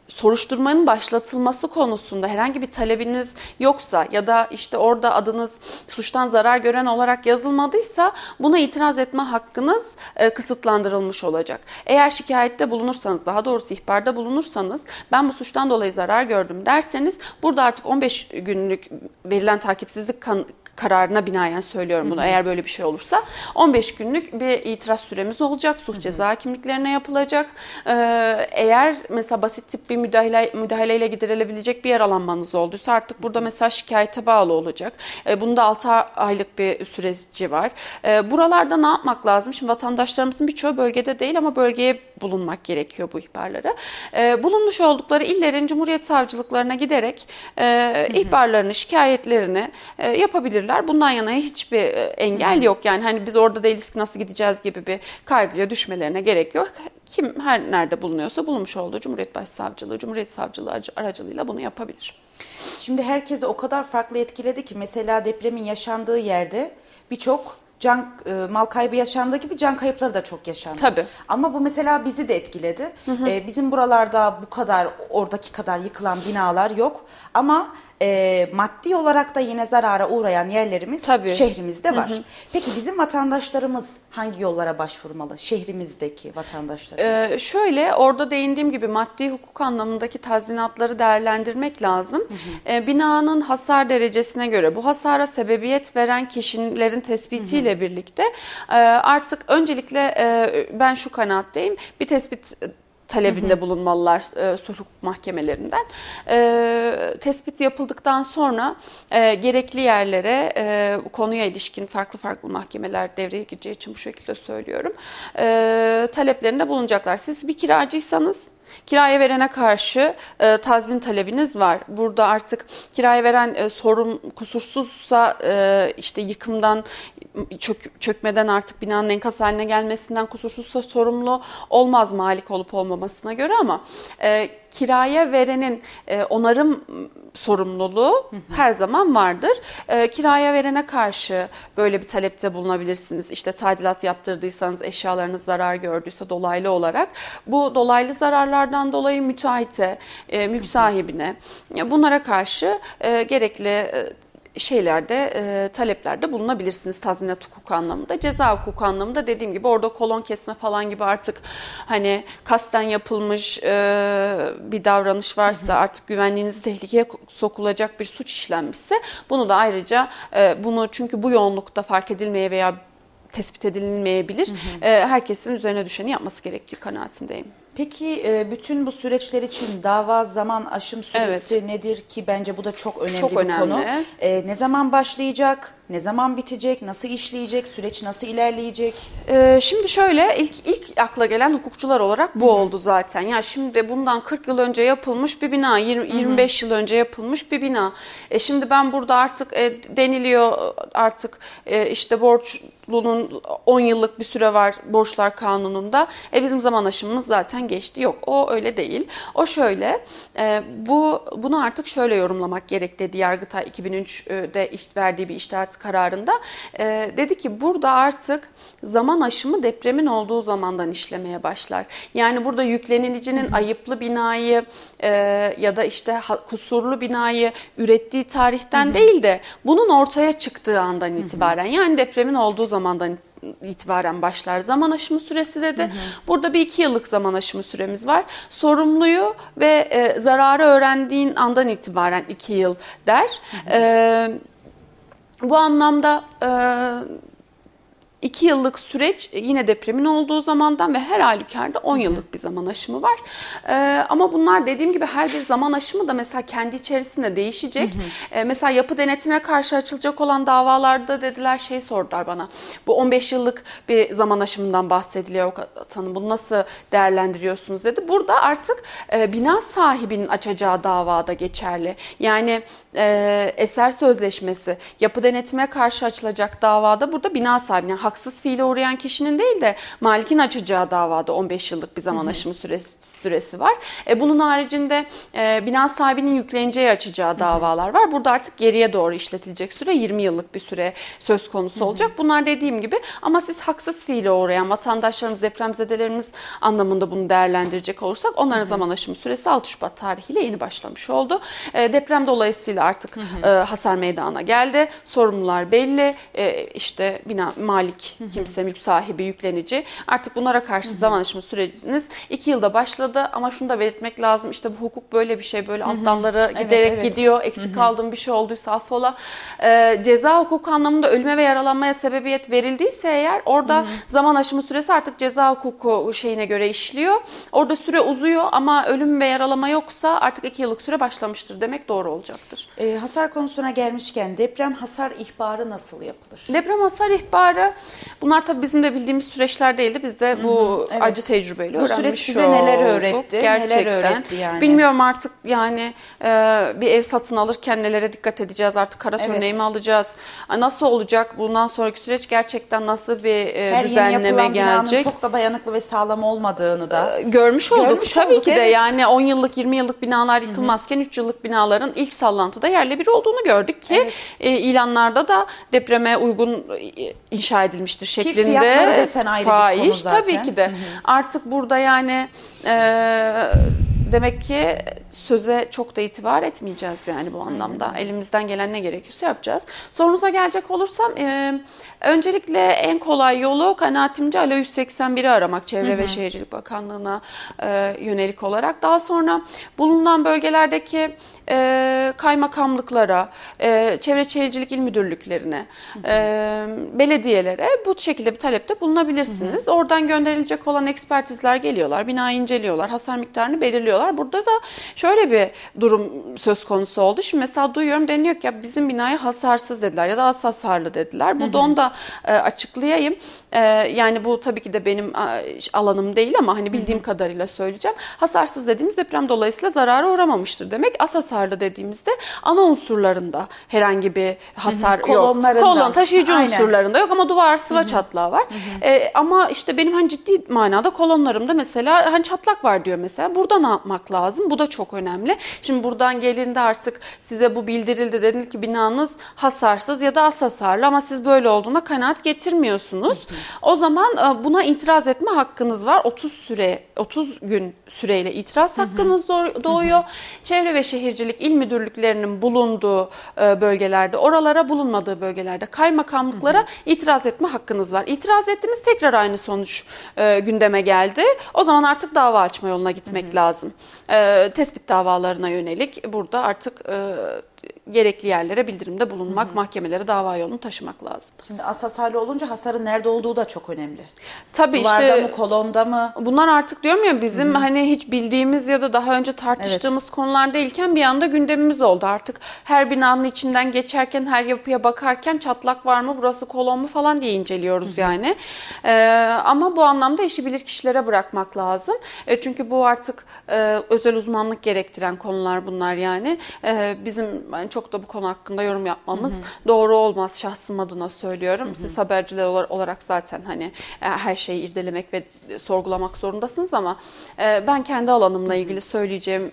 soruşturmanın başlatılması konusunda herhangi bir talebiniz yoksa ya da işte orada adınız suçtan zarar gören olarak yazılmadıysa buna itiraz etme hakkınız e, kısıtlandırılmış olacak. Eğer şikayette bulunursanız daha doğrusu ihbarda bulunursanız ben bu suçtan dolayı zarar gördüm derseniz burada artık 15 günlük verilen takipsizlik kan kararına binaen söylüyorum bunu. Hı hı. Eğer böyle bir şey olursa 15 günlük bir itiraz süremiz olacak. Suç ceza kimliklerine yapılacak. Ee, eğer mesela basit tip bir müdahale müdahaleyle giderilebilecek bir yaralanmanız olduysa artık burada mesela şikayete bağlı olacak. Ee, bunda 6 aylık bir süreci var. Ee, buralarda ne yapmak lazım? Şimdi vatandaşlarımızın birçoğu bölgede değil ama bölgeye bulunmak gerekiyor bu ihbarları. Ee, bulunmuş oldukları illerin Cumhuriyet Savcılıklarına giderek e, ihbarlarını, şikayetlerini e, yapabilirler. Bundan yana hiçbir e, engel yok. Yani hani biz orada değiliz ki nasıl gideceğiz gibi bir kaygıya düşmelerine gerek yok. Kim her nerede bulunuyorsa bulunmuş olduğu Cumhuriyet Başsavcılığı, Cumhuriyet Savcılığı aracılığıyla bunu yapabilir. Şimdi herkesi o kadar farklı etkiledi ki mesela depremin yaşandığı yerde birçok can e, mal kaybı yaşandığı gibi can kayıpları da çok yaşandı. Tabii. Ama bu mesela bizi de etkiledi. Hı hı. E, bizim buralarda bu kadar oradaki kadar yıkılan binalar yok ama e, maddi olarak da yine zarara uğrayan yerlerimiz Tabii. şehrimizde var. Hı hı. Peki bizim vatandaşlarımız hangi yollara başvurmalı? Şehrimizdeki vatandaşlarımız. Ee, şöyle orada değindiğim gibi maddi hukuk anlamındaki tazminatları değerlendirmek lazım. Hı hı. Ee, binanın hasar derecesine göre bu hasara sebebiyet veren kişilerin tespitiyle hı hı. birlikte e, artık öncelikle e, ben şu kanaatteyim. Bir tespit talebinde hı hı. bulunmalılar e, sulh hukuk mahkemelerinden. E, tespit yapıldıktan sonra e, gerekli yerlere e, konuya ilişkin farklı farklı mahkemeler devreye gireceği için bu şekilde söylüyorum. E, taleplerinde bulunacaklar. Siz bir kiracıysanız Kiraya verene karşı e, tazmin talebiniz var. Burada artık kiraya veren e, sorum kusursuzsa e, işte yıkımdan çök, çökmeden artık binanın enkaz haline gelmesinden kusursuzsa sorumlu olmaz malik olup olmamasına göre ama e, kiraya verenin e, onarım sorumluluğu hı hı. her zaman vardır. E, kiraya verene karşı böyle bir talepte bulunabilirsiniz. İşte tadilat yaptırdıysanız eşyalarınız zarar gördüyse dolaylı olarak bu dolaylı zararlardan dolayı müteahhite, e, mülk sahibine bunlara karşı e, gerekli e, şeylerde, e, taleplerde bulunabilirsiniz tazminat hukuku anlamında. Ceza hukuku anlamında dediğim gibi orada kolon kesme falan gibi artık hani kasten yapılmış e, bir davranış varsa artık güvenliğinizi tehlikeye sokulacak bir suç işlenmişse bunu da ayrıca e, bunu çünkü bu yoğunlukta fark edilmeye veya tespit edilmeyebilir. Hı hı. E, herkesin üzerine düşeni yapması gerektiği kanaatindeyim. Peki e, bütün bu süreçler için dava zaman aşım süresi evet. nedir ki bence bu da çok önemli çok bir önemli. konu. E, ne zaman başlayacak? Ne zaman bitecek? Nasıl işleyecek? Süreç nasıl ilerleyecek? Ee, şimdi şöyle ilk ilk akla gelen hukukçular olarak bu oldu zaten. Ya şimdi bundan 40 yıl önce yapılmış bir bina, 20, 25 yıl önce yapılmış bir bina. E şimdi ben burada artık e, deniliyor artık e, işte borçlunun 10 yıllık bir süre var borçlar kanununda. E bizim zaman aşımımız zaten geçti. Yok o öyle değil. O şöyle e, bu bunu artık şöyle yorumlamak gerek dedi Yargıtay 2003'de verdiği bir iştahat kararında e, dedi ki burada artık zaman aşımı depremin olduğu zamandan işlemeye başlar. Yani burada yüklenilicinin ayıplı binayı e, ya da işte kusurlu binayı ürettiği tarihten Hı-hı. değil de bunun ortaya çıktığı andan itibaren Hı-hı. yani depremin olduğu zamandan itibaren başlar zaman aşımı süresi dedi. Hı hı. Burada bir iki yıllık zaman aşımı süremiz var. Sorumluyu ve e, zararı öğrendiğin andan itibaren iki yıl der. Hı hı. E, bu anlamda e, İki yıllık süreç yine depremin olduğu zamandan ve her halükarda 10 yıllık bir zaman aşımı var. Ee, ama bunlar dediğim gibi her bir zaman aşımı da mesela kendi içerisinde değişecek. Ee, mesela yapı denetime karşı açılacak olan davalarda dediler şey sordular bana. Bu 15 yıllık bir zaman aşımından bahsediliyor avukat hanım. Bunu nasıl değerlendiriyorsunuz dedi. Burada artık e, bina sahibinin açacağı davada geçerli. Yani e, eser sözleşmesi, yapı denetime karşı açılacak davada burada bina sahibinin yani haksız fiile uğrayan kişinin değil de malikin açacağı davada 15 yıllık bir zaman aşımı süresi, süresi var. E, bunun haricinde e, bina sahibinin yükleneceği açacağı davalar var. Burada artık geriye doğru işletilecek süre 20 yıllık bir süre söz konusu olacak. Bunlar dediğim gibi ama siz haksız fiile uğrayan vatandaşlarımız, depremzedelerimiz anlamında bunu değerlendirecek olursak onların zaman aşımı süresi 6 Şubat tarihiyle yeni başlamış oldu. E, deprem dolayısıyla artık e, hasar meydana geldi. Sorumlular belli. E, işte bina malik kimse, mülk sahibi, yüklenici. Artık bunlara karşı zaman aşımı süreciniz 2 yılda başladı ama şunu da belirtmek lazım. İşte bu hukuk böyle bir şey. Böyle alttanları Evet, giderek evet. gidiyor. Eksik kaldığım bir şey olduysa affola. E, ceza hukuku anlamında ölüme ve yaralanmaya sebebiyet verildiyse eğer orada zaman aşımı süresi artık ceza hukuku şeyine göre işliyor. Orada süre uzuyor ama ölüm ve yaralama yoksa artık 2 yıllık süre başlamıştır demek doğru olacaktır. E, hasar konusuna gelmişken deprem hasar ihbarı nasıl yapılır? Deprem hasar ihbarı bunlar tabii bizim de bildiğimiz süreçler değildi. Biz de bu evet. acı tecrübeyle Bu süreç öğrenmiş bize neler olduk. öğretti, neler Gerçekten. öğretti yani? Bilmiyorum artık yani e, bir ev satın alırken nelere dikkat edeceğiz artık kara Evet. örneği mi alacağız? Nasıl olacak bundan sonraki süreç gerçekten nasıl bir e, Her yeni düzenleme binanın gelecek? çok da dayanıklı ve sağlam olmadığını da Görmüş olduk. Görmüş Tabii olduk, ki de evet. yani 10 yıllık 20 yıllık binalar yıkılmazken 3 yıllık binaların ilk sallantıda yerle bir olduğunu gördük ki Evet. e, ilanlarda da depreme uygun e, inşa edilmiştir şeklinde. fahiş zaten. tabii ki de. Artık burada yani e, demek ki söze çok da itibar etmeyeceğiz yani bu anlamda. Elimizden gelen ne gerekiyorsa yapacağız. Sorunuza gelecek olursam e, öncelikle en kolay yolu kanaatimce Alo 181'i aramak Çevre ve Şehircilik Bakanlığı'na e, yönelik olarak. Daha sonra bulunan bölgelerdeki e, kaymakamlıklara, e, Çevre Şehircilik İl Müdürlüklerine, e, belediyelere bu şekilde bir talepte bulunabilirsiniz. Oradan gönderilecek olan ekspertizler geliyorlar, binayı inceliyorlar, hasar miktarını belirliyorlar. Burada da şöyle bir durum söz konusu oldu. Şimdi mesela duyuyorum deniliyor ki ya bizim binayı hasarsız dediler ya da az hasarlı dediler. Burada onu da e, açıklayayım. E, yani bu tabii ki de benim alanım değil ama hani bildiğim kadarıyla söyleyeceğim. Hasarsız dediğimiz deprem dolayısıyla zarara uğramamıştır demek. Az hasarlı dediğimizde ana unsurlarında herhangi bir hasar yok. Kolonlarında. Kolon taşıyıcı Aynen. unsurlarında yok ama duvar sıva çatlağı var. E, ama işte benim hani ciddi manada kolonlarımda mesela hani çatlak var diyor mesela. Burada ne yapmak lazım? Bu da çok önemli. Şimdi buradan gelinde artık size bu bildirildi. Denildi ki binanız hasarsız ya da az hasarlı ama siz böyle olduğuna kanaat getirmiyorsunuz. O zaman e, buna itiraz etme hakkınız var. 30 süre 30 gün süreyle itiraz hakkınız doğ- doğuyor. Çevre ve Şehircilik İl Müdürlüklerinin bulunduğu e, bölgelerde, oralara bulunmadığı bölgelerde kaymakamlıklara itiraz etme hakkınız var. İtiraz ettiniz tekrar aynı sonuç e, gündeme geldi. O zaman artık dava açma yoluna gitmek lazım. E, tespit davalarına yönelik burada artık e, gerekli yerlere bildirimde bulunmak, mahkemelere dava yolunu taşımak lazım. Şimdi az hasarlı olunca hasarın nerede olduğu da çok önemli. Tabii Duvarda işte mı, kolonda mı? Bunlar artık diyorum ya bizim hani hiç bildiğimiz ya da daha önce tartıştığımız konular değilken bir anda gündemimiz oldu. Artık her binanın içinden geçerken her yapıya bakarken çatlak var mı burası kolon mu falan diye inceliyoruz yani. Ee, ama bu anlamda işi bilir kişilere bırakmak lazım. E, çünkü bu artık e, özel uzmanlık gerektiren konular bunlar yani. E, bizim hani çok da bu konu hakkında yorum yapmamız doğru olmaz şahsım adına söylüyorum. Siz haberciler olar- olarak zaten hani e, her şeyi irdelemek ve sorgulamak zorundasınız ama e, ben kendi alanımla ilgili söyleyeceğim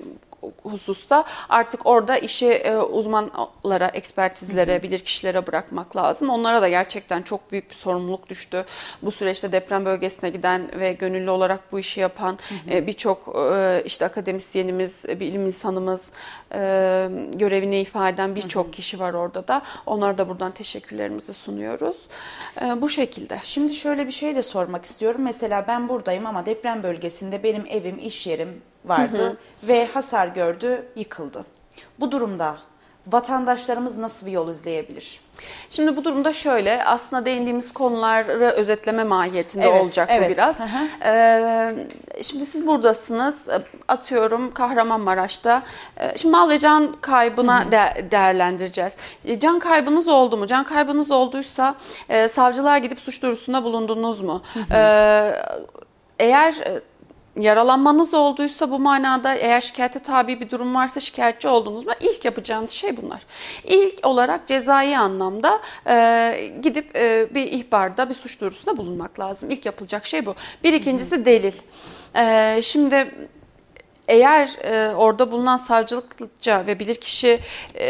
hususta artık orada işi e, uzmanlara, ekspertizlere, bilirkişilere bırakmak lazım. Onlara da gerçekten çok büyük bir sorumluluk düştü. Bu süreçte deprem bölgesine giden ve gönüllü olarak bu işi yapan e, birçok e, işte akademisyenimiz, bilim insanımız, görevini ifade eden birçok kişi var orada da. Onlara da buradan teşekkürlerimizi sunuyoruz. Bu şekilde. Şimdi şöyle bir şey de sormak istiyorum. Mesela ben buradayım ama deprem bölgesinde benim evim, iş yerim vardı ve hasar gördü, yıkıldı. Bu durumda vatandaşlarımız nasıl bir yol izleyebilir? Şimdi bu durumda şöyle aslında değindiğimiz konuları özetleme mahiyetinde Evet, olacak evet. bu biraz. Hı hı. Ee, şimdi siz buradasınız atıyorum Kahramanmaraş'ta. Ee, Şimdi mal ve can kaybına de- değerlendireceğiz. E, Can kaybınız oldu mu? Can kaybınız olduysa e, savcılığa gidip suç duyurusunda bulundunuz mu? Ee, eğer e, yaralanmanız olduysa bu manada eğer şikayete tabi bir durum varsa şikayetçi oldunuz mu ilk yapacağınız şey bunlar. İlk olarak cezai anlamda e, gidip e, bir ihbarda bir suç duyurusunda bulunmak lazım. İlk yapılacak şey bu. Bir ikincisi delil. E, şimdi eğer e, orada bulunan savcılıkça ve bilirkişi e,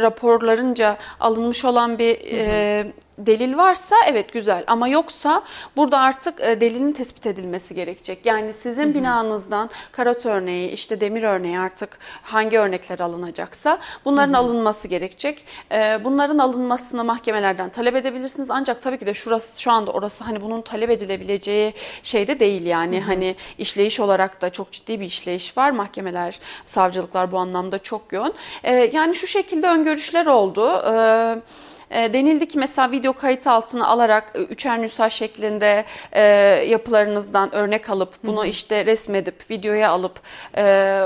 raporlarınca alınmış olan bir e, delil varsa evet güzel ama yoksa burada artık e, delilin tespit edilmesi gerekecek. Yani sizin hı hı. binanızdan karot örneği işte demir örneği artık hangi örnekler alınacaksa bunların hı hı. alınması gerekecek. E, bunların alınmasını mahkemelerden talep edebilirsiniz ancak tabii ki de şurası şu anda orası hani bunun talep edilebileceği şey de değil yani hı hı. hani işleyiş olarak da çok ciddi bir işleyiş var. Mahkemeler, savcılıklar bu anlamda çok yoğun. E, yani şu şekilde öngörüşler oldu. Evet e, denildi ki mesela video kayıt altına alarak e, üçer nüsha şeklinde e, yapılarınızdan örnek alıp bunu hı hı. işte resmedip videoya alıp e,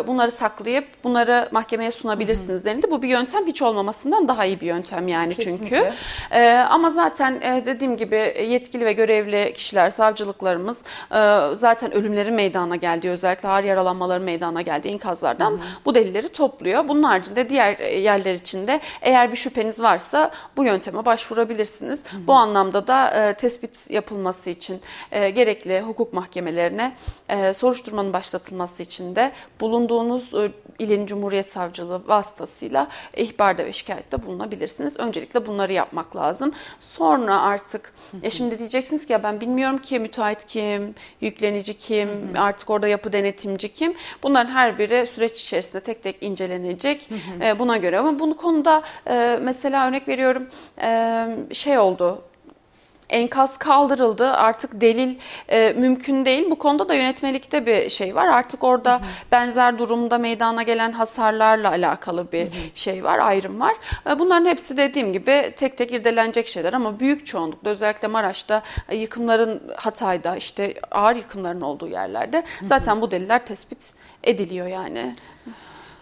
bunları saklayıp bunları mahkemeye sunabilirsiniz hı hı. denildi. Bu bir yöntem hiç olmamasından daha iyi bir yöntem yani Kesinlikle. çünkü. E, ama zaten e, dediğim gibi yetkili ve görevli kişiler, savcılıklarımız e, zaten ölümlerin meydana geldiği özellikle ağır yaralanmaların meydana geldiği enkazlardan hı hı. bu delilleri topluyor. Bunun haricinde diğer yerler içinde eğer bir şüpheniz varsa bu yönteme başvurabilirsiniz. Hı hı. Bu anlamda da e, tespit yapılması için e, gerekli hukuk mahkemelerine e, soruşturmanın başlatılması için de bulunduğunuz e, ilin Cumhuriyet Savcılığı vasıtasıyla ihbarda ve şikayette bulunabilirsiniz. Öncelikle bunları yapmak lazım. Sonra artık ya şimdi diyeceksiniz ki ya ben bilmiyorum ki müteahhit kim, yüklenici kim, hı hı. artık orada yapı denetimci kim. Bunların her biri süreç içerisinde tek tek incelenecek. Hı hı. E, buna göre ama bunu konuda e, mesela örnek veriyorum e, şey oldu enkaz kaldırıldı. Artık delil e, mümkün değil. Bu konuda da yönetmelikte bir şey var. Artık orada hı hı. benzer durumda meydana gelen hasarlarla alakalı bir hı hı. şey var, ayrım var. E, bunların hepsi dediğim gibi tek tek irdelenecek şeyler ama büyük çoğunlukla özellikle Maraş'ta e, yıkımların Hatay'da işte ağır yıkımların olduğu yerlerde zaten bu deliller tespit ediliyor yani.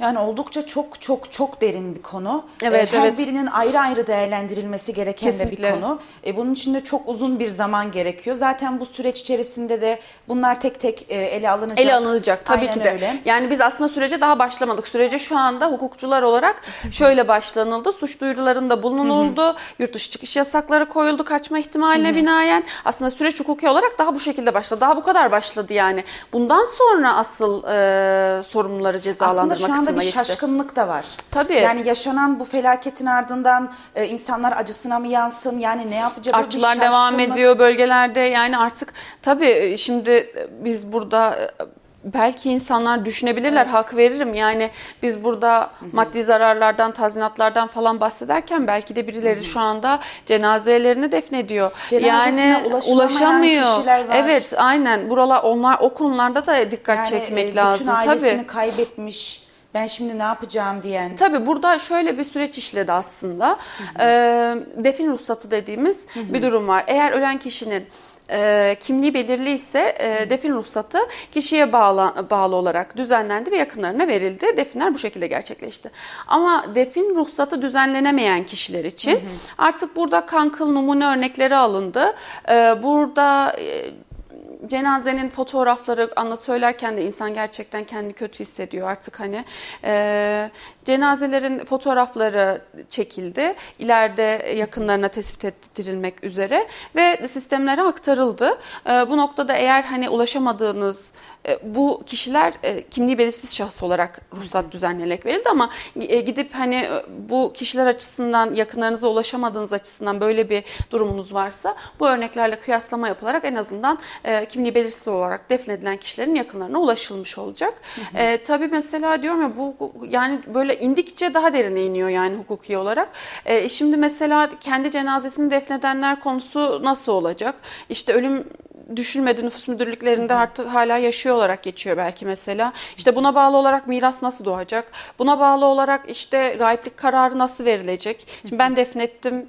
Yani oldukça çok çok çok derin bir konu. Evet, ee, Her evet. birinin ayrı ayrı değerlendirilmesi gereken Kesinlikle. de bir konu. Ee, bunun için de çok uzun bir zaman gerekiyor. Zaten bu süreç içerisinde de bunlar tek tek e, ele alınacak. Ele alınacak tabii Aynen ki de. Öyle. Yani biz aslında sürece daha başlamadık. Sürece şu anda hukukçular olarak şöyle başlanıldı. Suç duyurularında bulunuldu. Hı hı. Yurt dışı çıkış yasakları koyuldu kaçma ihtimaline hı hı. binaen. Aslında süreç hukuki olarak daha bu şekilde başladı. Daha bu kadar başladı yani. Bundan sonra asıl e, sorumluları cezalandırmak Aslında şu anda aslında bir şaşkınlık da var. Tabii. Yani yaşanan bu felaketin ardından e, insanlar acısına mı yansın? Yani ne yapacak? Artçılar devam ediyor bölgelerde. Yani artık tabii e, şimdi biz burada e, belki insanlar düşünebilirler evet. hak veririm yani biz burada hı hı. maddi zararlardan tazminatlardan falan bahsederken belki de birileri hı hı. şu anda cenazelerini defnediyor yani ulaşamıyor evet aynen buralar onlar o konularda da dikkat yani, çekmek e, lazım bütün ailesini tabii kaybetmiş ben şimdi ne yapacağım diyen. Tabii burada şöyle bir süreç işledi aslında. Hı hı. E, defin ruhsatı dediğimiz hı hı. bir durum var. Eğer ölen kişinin e, kimliği belirli ise e, defin ruhsatı kişiye bağlı, bağlı olarak düzenlendi ve yakınlarına verildi. Definler bu şekilde gerçekleşti. Ama defin ruhsatı düzenlenemeyen kişiler için hı hı. artık burada kankıl numune örnekleri alındı. E, burada e, cenazenin fotoğrafları anlat söylerken de insan gerçekten kendini kötü hissediyor artık hani. E, cenazelerin fotoğrafları çekildi. İleride yakınlarına tespit ettirilmek üzere ve sistemlere aktarıldı. E, bu noktada eğer hani ulaşamadığınız e, bu kişiler e, kimliği belirsiz şahıs olarak ruhsat düzenlenerek verildi ama e, gidip hani bu kişiler açısından yakınlarınıza ulaşamadığınız açısından böyle bir durumunuz varsa bu örneklerle kıyaslama yapılarak en azından kimliği belirsiz olarak defnedilen kişilerin yakınlarına ulaşılmış olacak. Hı hı. E, tabii mesela diyorum ya bu yani böyle indikçe daha derine iniyor yani hukuki olarak. E, şimdi mesela kendi cenazesini defnedenler konusu nasıl olacak? İşte ölüm düşülmedi nüfus müdürlüklerinde artık hala yaşıyor olarak geçiyor belki mesela. İşte buna bağlı olarak miras nasıl doğacak? Buna bağlı olarak işte gayiplik kararı nasıl verilecek? Şimdi ben defnettim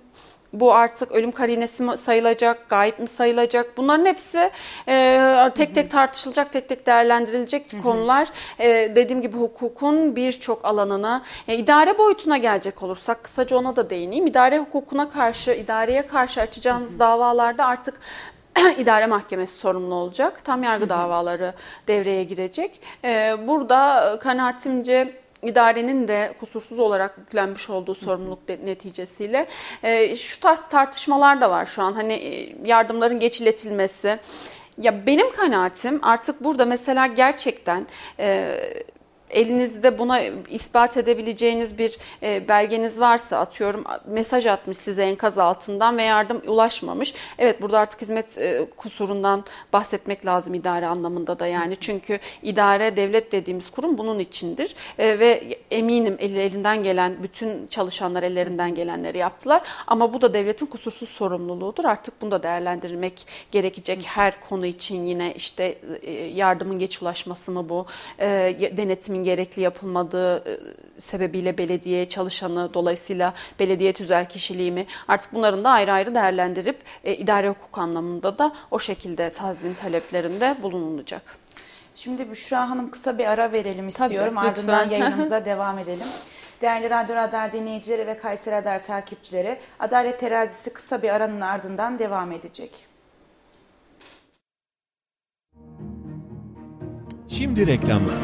bu artık ölüm karinesi mi sayılacak, gayip mi sayılacak? Bunların hepsi e, tek tek tartışılacak, tek tek değerlendirilecek hı hı. konular. E, dediğim gibi hukukun birçok alanına, e, idare boyutuna gelecek olursak kısaca ona da değineyim. İdare hukukuna karşı, idareye karşı açacağınız hı hı. davalarda artık [CLEARS THROAT] idare mahkemesi sorumlu olacak. Tam yargı davaları devreye girecek. E, burada kanaatimce idarenin de kusursuz olarak yüklenmiş olduğu sorumluluk neticesiyle e, şu tarz tartışmalar da var şu an. Hani e, yardımların geç iletilmesi. Ya benim kanaatim artık burada mesela gerçekten e, elinizde buna ispat edebileceğiniz bir e, belgeniz varsa atıyorum mesaj atmış size enkaz altından ve yardım ulaşmamış. Evet burada artık hizmet e, kusurundan bahsetmek lazım idare anlamında da yani. Çünkü idare devlet dediğimiz kurum bunun içindir. E, ve eminim el, elinden gelen bütün çalışanlar ellerinden gelenleri yaptılar. Ama bu da devletin kusursuz sorumluluğudur. Artık bunu da değerlendirmek gerekecek her konu için yine işte e, yardımın geç ulaşması mı bu, e, denetimin gerekli yapılmadığı e, sebebiyle belediye çalışanı dolayısıyla belediye tüzel kişiliği mi artık bunların da ayrı ayrı değerlendirip e, idare hukuk anlamında da o şekilde tazmin taleplerinde bulunulacak. Şimdi Büşra Hanım kısa bir ara verelim istiyorum. Tabii, Ardından [LAUGHS] yayınımıza devam edelim. Değerli Radyo Radar dinleyicileri ve Kayseri Radar takipçileri, Adalet Terazisi kısa bir aranın ardından devam edecek. Şimdi reklamlar.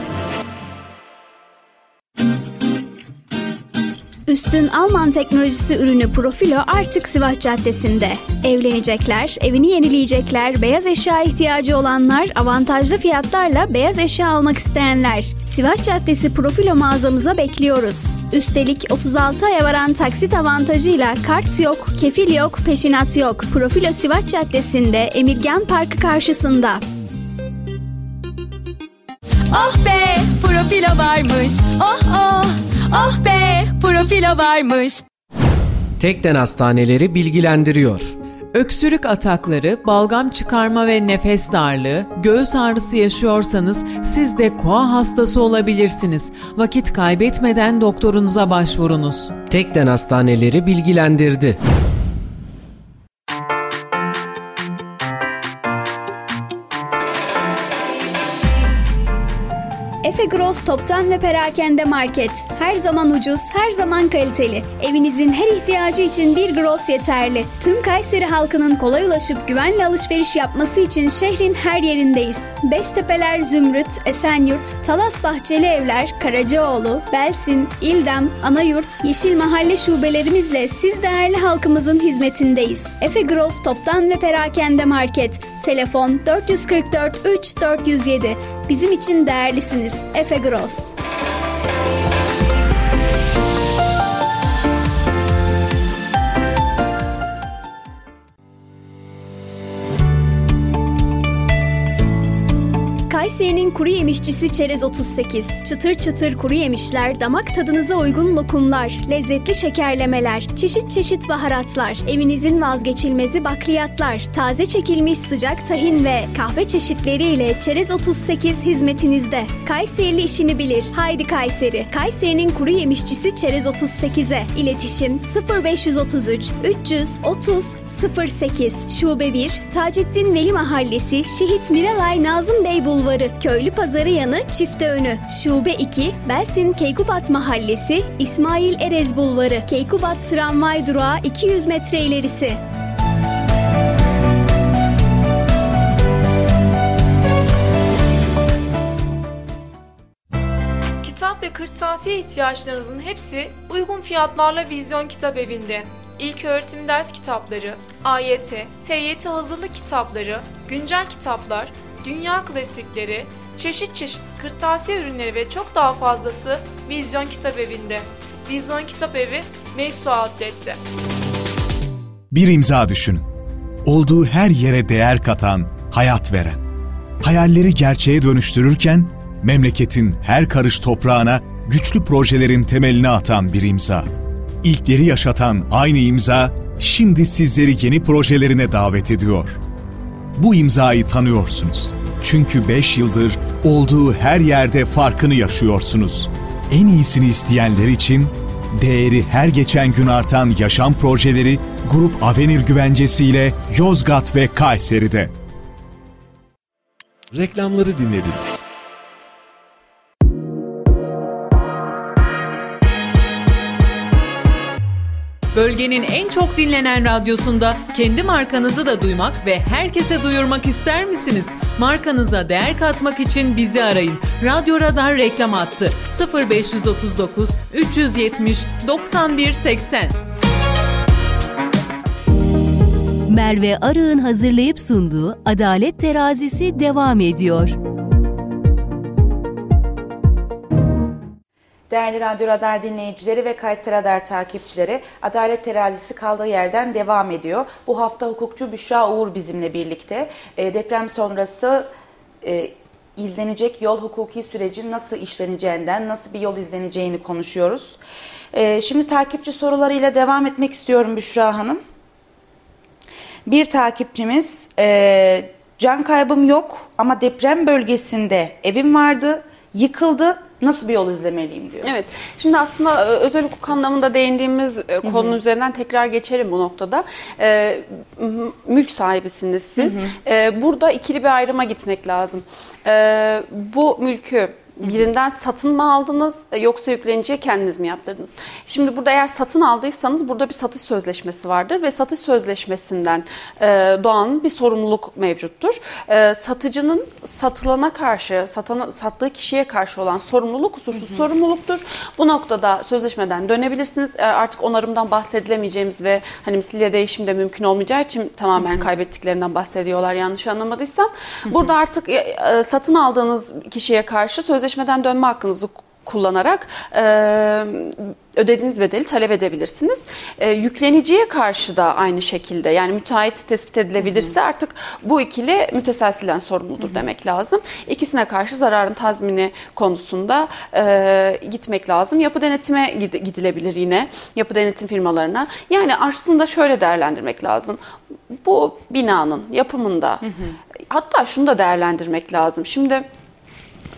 Üstün Alman teknolojisi ürünü Profilo artık Sivas Caddesi'nde. Evlenecekler, evini yenileyecekler, beyaz eşya ihtiyacı olanlar, avantajlı fiyatlarla beyaz eşya almak isteyenler. Sivas Caddesi Profilo mağazamıza bekliyoruz. Üstelik 36 aya varan taksit avantajıyla kart yok, kefil yok, peşinat yok. Profilo Sivas Caddesi'nde Emirgan Parkı karşısında. Oh be, Profilo varmış. Oh oh. Oh be, profilo varmış. Tekden Hastaneleri bilgilendiriyor. Öksürük atakları, balgam çıkarma ve nefes darlığı, göğüs ağrısı yaşıyorsanız siz de koa hastası olabilirsiniz. Vakit kaybetmeden doktorunuza başvurunuz. Tekden Hastaneleri bilgilendirdi. Gross Toptan ve Perakende Market. Her zaman ucuz, her zaman kaliteli. Evinizin her ihtiyacı için bir Gross yeterli. Tüm Kayseri halkının kolay ulaşıp güvenle alışveriş yapması için şehrin her yerindeyiz. Beştepeler Zümrüt, Esenyurt, Talas Bahçeli Evler, Karacaoğlu, Belsin, İldem, Anayurt, Yeşil Mahalle şubelerimizle siz değerli halkımızın hizmetindeyiz. Efe Gross Toptan ve Perakende Market. Telefon 444 3 407. Bizim için değerlisiniz. Efe Gross. Kayseri'nin kuru yemişçisi Çerez 38. Çıtır çıtır kuru yemişler, damak tadınıza uygun lokumlar, lezzetli şekerlemeler, çeşit çeşit baharatlar, evinizin vazgeçilmezi bakliyatlar, taze çekilmiş sıcak tahin ve kahve çeşitleriyle Çerez 38 hizmetinizde. Kayserili işini bilir. Haydi Kayseri. Kayseri'nin kuru yemişçisi Çerez 38'e. İletişim 0533 330 08 Şube 1 Taceddin Veli Mahallesi Şehit Miralay Nazım Bey Bulvarı Bulvarı, Köylü Pazarı yanı Çifte Önü. Şube 2, Belsin Keykubat Mahallesi, İsmail Erez Bulvarı, Keykubat Tramvay Durağı 200 metre ilerisi. Kitap ve kırtasiye ihtiyaçlarınızın hepsi uygun fiyatlarla Vizyon Kitap Evi'nde. İlk öğretim ders kitapları, AYT, TYT hazırlık kitapları, güncel kitaplar, dünya klasikleri, çeşit çeşit kırtasiye ürünleri ve çok daha fazlası Vizyon Kitap Evi'nde. Vizyon Kitap Evi, Meysu Outlet'te. Bir imza düşünün. Olduğu her yere değer katan, hayat veren. Hayalleri gerçeğe dönüştürürken, memleketin her karış toprağına güçlü projelerin temelini atan bir imza. İlkleri yaşatan aynı imza, şimdi sizleri yeni projelerine davet ediyor.'' Bu imzayı tanıyorsunuz. Çünkü 5 yıldır olduğu her yerde farkını yaşıyorsunuz. En iyisini isteyenler için değeri her geçen gün artan yaşam projeleri Grup Avenir güvencesiyle Yozgat ve Kayseri'de. Reklamları dinlediniz. Bölgenin en çok dinlenen radyosunda kendi markanızı da duymak ve herkese duyurmak ister misiniz? Markanıza değer katmak için bizi arayın. Radyo Radar reklam attı. 0539 370 91 80. Merve Arı'nın hazırlayıp sunduğu Adalet Terazisi devam ediyor. Değerli Radyo Radar dinleyicileri ve Kayseri Radar takipçileri Adalet Terazisi kaldığı yerden devam ediyor. Bu hafta hukukçu Büşra Uğur bizimle birlikte. E, deprem sonrası e, izlenecek yol hukuki sürecin nasıl işleneceğinden, nasıl bir yol izleneceğini konuşuyoruz. E, şimdi takipçi sorularıyla devam etmek istiyorum Büşra Hanım. Bir takipçimiz e, can kaybım yok ama deprem bölgesinde evim vardı, yıkıldı nasıl bir yol izlemeliyim diyor. Evet. Şimdi aslında e, özel hukuk anlamında değindiğimiz e, konunun üzerinden tekrar geçelim bu noktada. E, mülk sahibisiniz siz. Hı hı. E, burada ikili bir ayrıma gitmek lazım. E, bu mülkü birinden satın mı aldınız e, yoksa yükleniciye kendiniz mi yaptırdınız? Şimdi burada eğer satın aldıysanız burada bir satış sözleşmesi vardır ve satış sözleşmesinden e, doğan bir sorumluluk mevcuttur. E, satıcının satılana karşı, satan, sattığı kişiye karşı olan sorumluluk kusursuz hı hı. sorumluluktur. Bu noktada sözleşmeden dönebilirsiniz. Artık onarımdan bahsedilemeyeceğimiz ve hani misliyle değişim de mümkün olmayacağı için tamamen hı hı. kaybettiklerinden bahsediyorlar yanlış anlamadıysam. Hı hı. Burada artık satın aldığınız kişiye karşı sözleşme sözleşmeden dönme hakkınızı kullanarak e, ödediğiniz bedeli talep edebilirsiniz. E, yükleniciye karşı da aynı şekilde yani müteahhit tespit edilebilirse artık bu ikili müteselsilen sorumludur demek lazım. İkisine karşı zararın tazmini konusunda e, gitmek lazım. Yapı denetime gidilebilir yine yapı denetim firmalarına. Yani aslında şöyle değerlendirmek lazım. Bu binanın yapımında hatta şunu da değerlendirmek lazım. Şimdi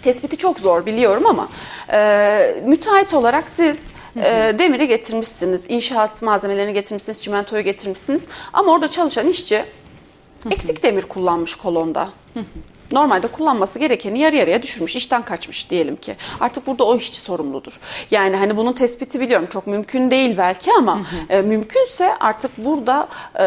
Tespiti çok zor biliyorum ama e, müteahhit olarak siz e, demiri getirmişsiniz, inşaat malzemelerini getirmişsiniz, çimentoyu getirmişsiniz. Ama orada çalışan işçi eksik demir kullanmış kolonda. Normalde kullanması gerekeni yarı yarıya düşürmüş, işten kaçmış diyelim ki. Artık burada o işçi sorumludur. Yani hani bunun tespiti biliyorum çok mümkün değil belki ama hı hı. E, mümkünse artık burada e,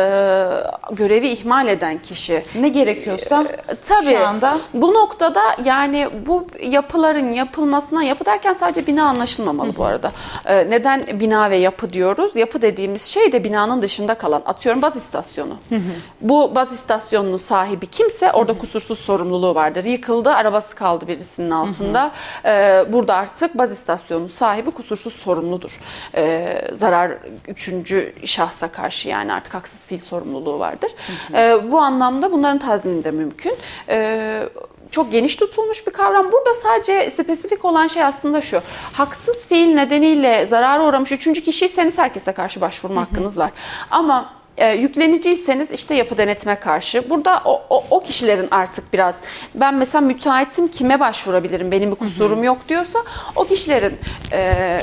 görevi ihmal eden kişi. Ne gerekiyorsa e, tabii, şu anda. Bu noktada yani bu yapıların yapılmasına, yapı derken sadece bina anlaşılmamalı hı hı. bu arada. E, neden bina ve yapı diyoruz? Yapı dediğimiz şey de binanın dışında kalan. Atıyorum baz istasyonu. Hı hı. Bu baz istasyonunun sahibi kimse orada hı hı. kusursuz sorumlu sorumluluğu vardır. Yıkıldı, arabası kaldı birisinin altında. Hı hı. Ee, burada artık baz istasyonu sahibi kusursuz sorumludur. Ee, zarar üçüncü şahsa karşı yani artık haksız fiil sorumluluğu vardır. Hı hı. Ee, bu anlamda bunların tazmini de mümkün. Ee, çok geniş tutulmuş bir kavram. Burada sadece spesifik olan şey aslında şu. Haksız fiil nedeniyle zarara uğramış üçüncü kişiyseniz herkese karşı başvurma hakkınız var. Ama e, yükleniciyseniz işte yapı denetime karşı. Burada o, o, o kişilerin artık biraz ben mesela müteahhitim kime başvurabilirim benim bir kusurum yok diyorsa o kişilerin e,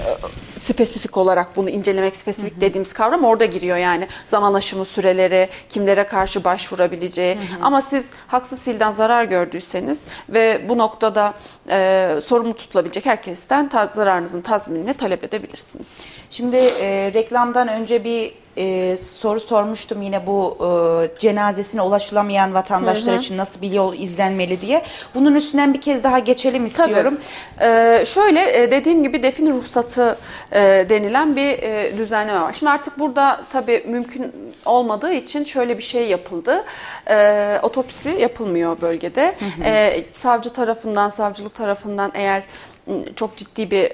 spesifik olarak bunu incelemek spesifik hı hı. dediğimiz kavram orada giriyor yani zaman aşımı süreleri kimlere karşı başvurabileceği hı hı. ama siz haksız fiilden zarar gördüyseniz ve bu noktada e, sorumlu tutulabilecek herkesten ta, zararınızın tazminini talep edebilirsiniz. Şimdi e, reklamdan önce bir e, soru sormuştum yine bu e, cenazesine ulaşılamayan vatandaşlar için nasıl bir yol izlenmeli diye. Bunun üstünden bir kez daha geçelim istiyorum. Tabii. Ee, şöyle e, dediğim gibi defin ruhsatı e, denilen bir e, düzenleme var. Şimdi artık burada tabii mümkün olmadığı için şöyle bir şey yapıldı. E, otopsi yapılmıyor bölgede. Hı hı. E, savcı tarafından, savcılık tarafından eğer çok ciddi bir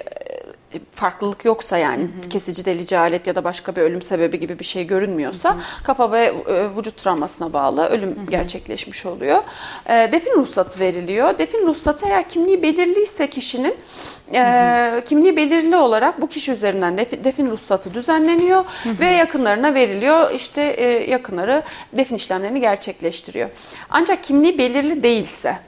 farklılık yoksa yani hı hı. kesici delici alet ya da başka bir ölüm sebebi gibi bir şey görünmüyorsa hı hı. kafa ve e, vücut travmasına bağlı ölüm hı hı. gerçekleşmiş oluyor. E, defin ruhsatı veriliyor. Defin ruhsatı eğer kimliği belirliyse kişinin e, hı hı. kimliği belirli olarak bu kişi üzerinden defin, defin ruhsatı düzenleniyor hı hı. ve yakınlarına veriliyor. İşte e, yakınları defin işlemlerini gerçekleştiriyor. Ancak kimliği belirli değilse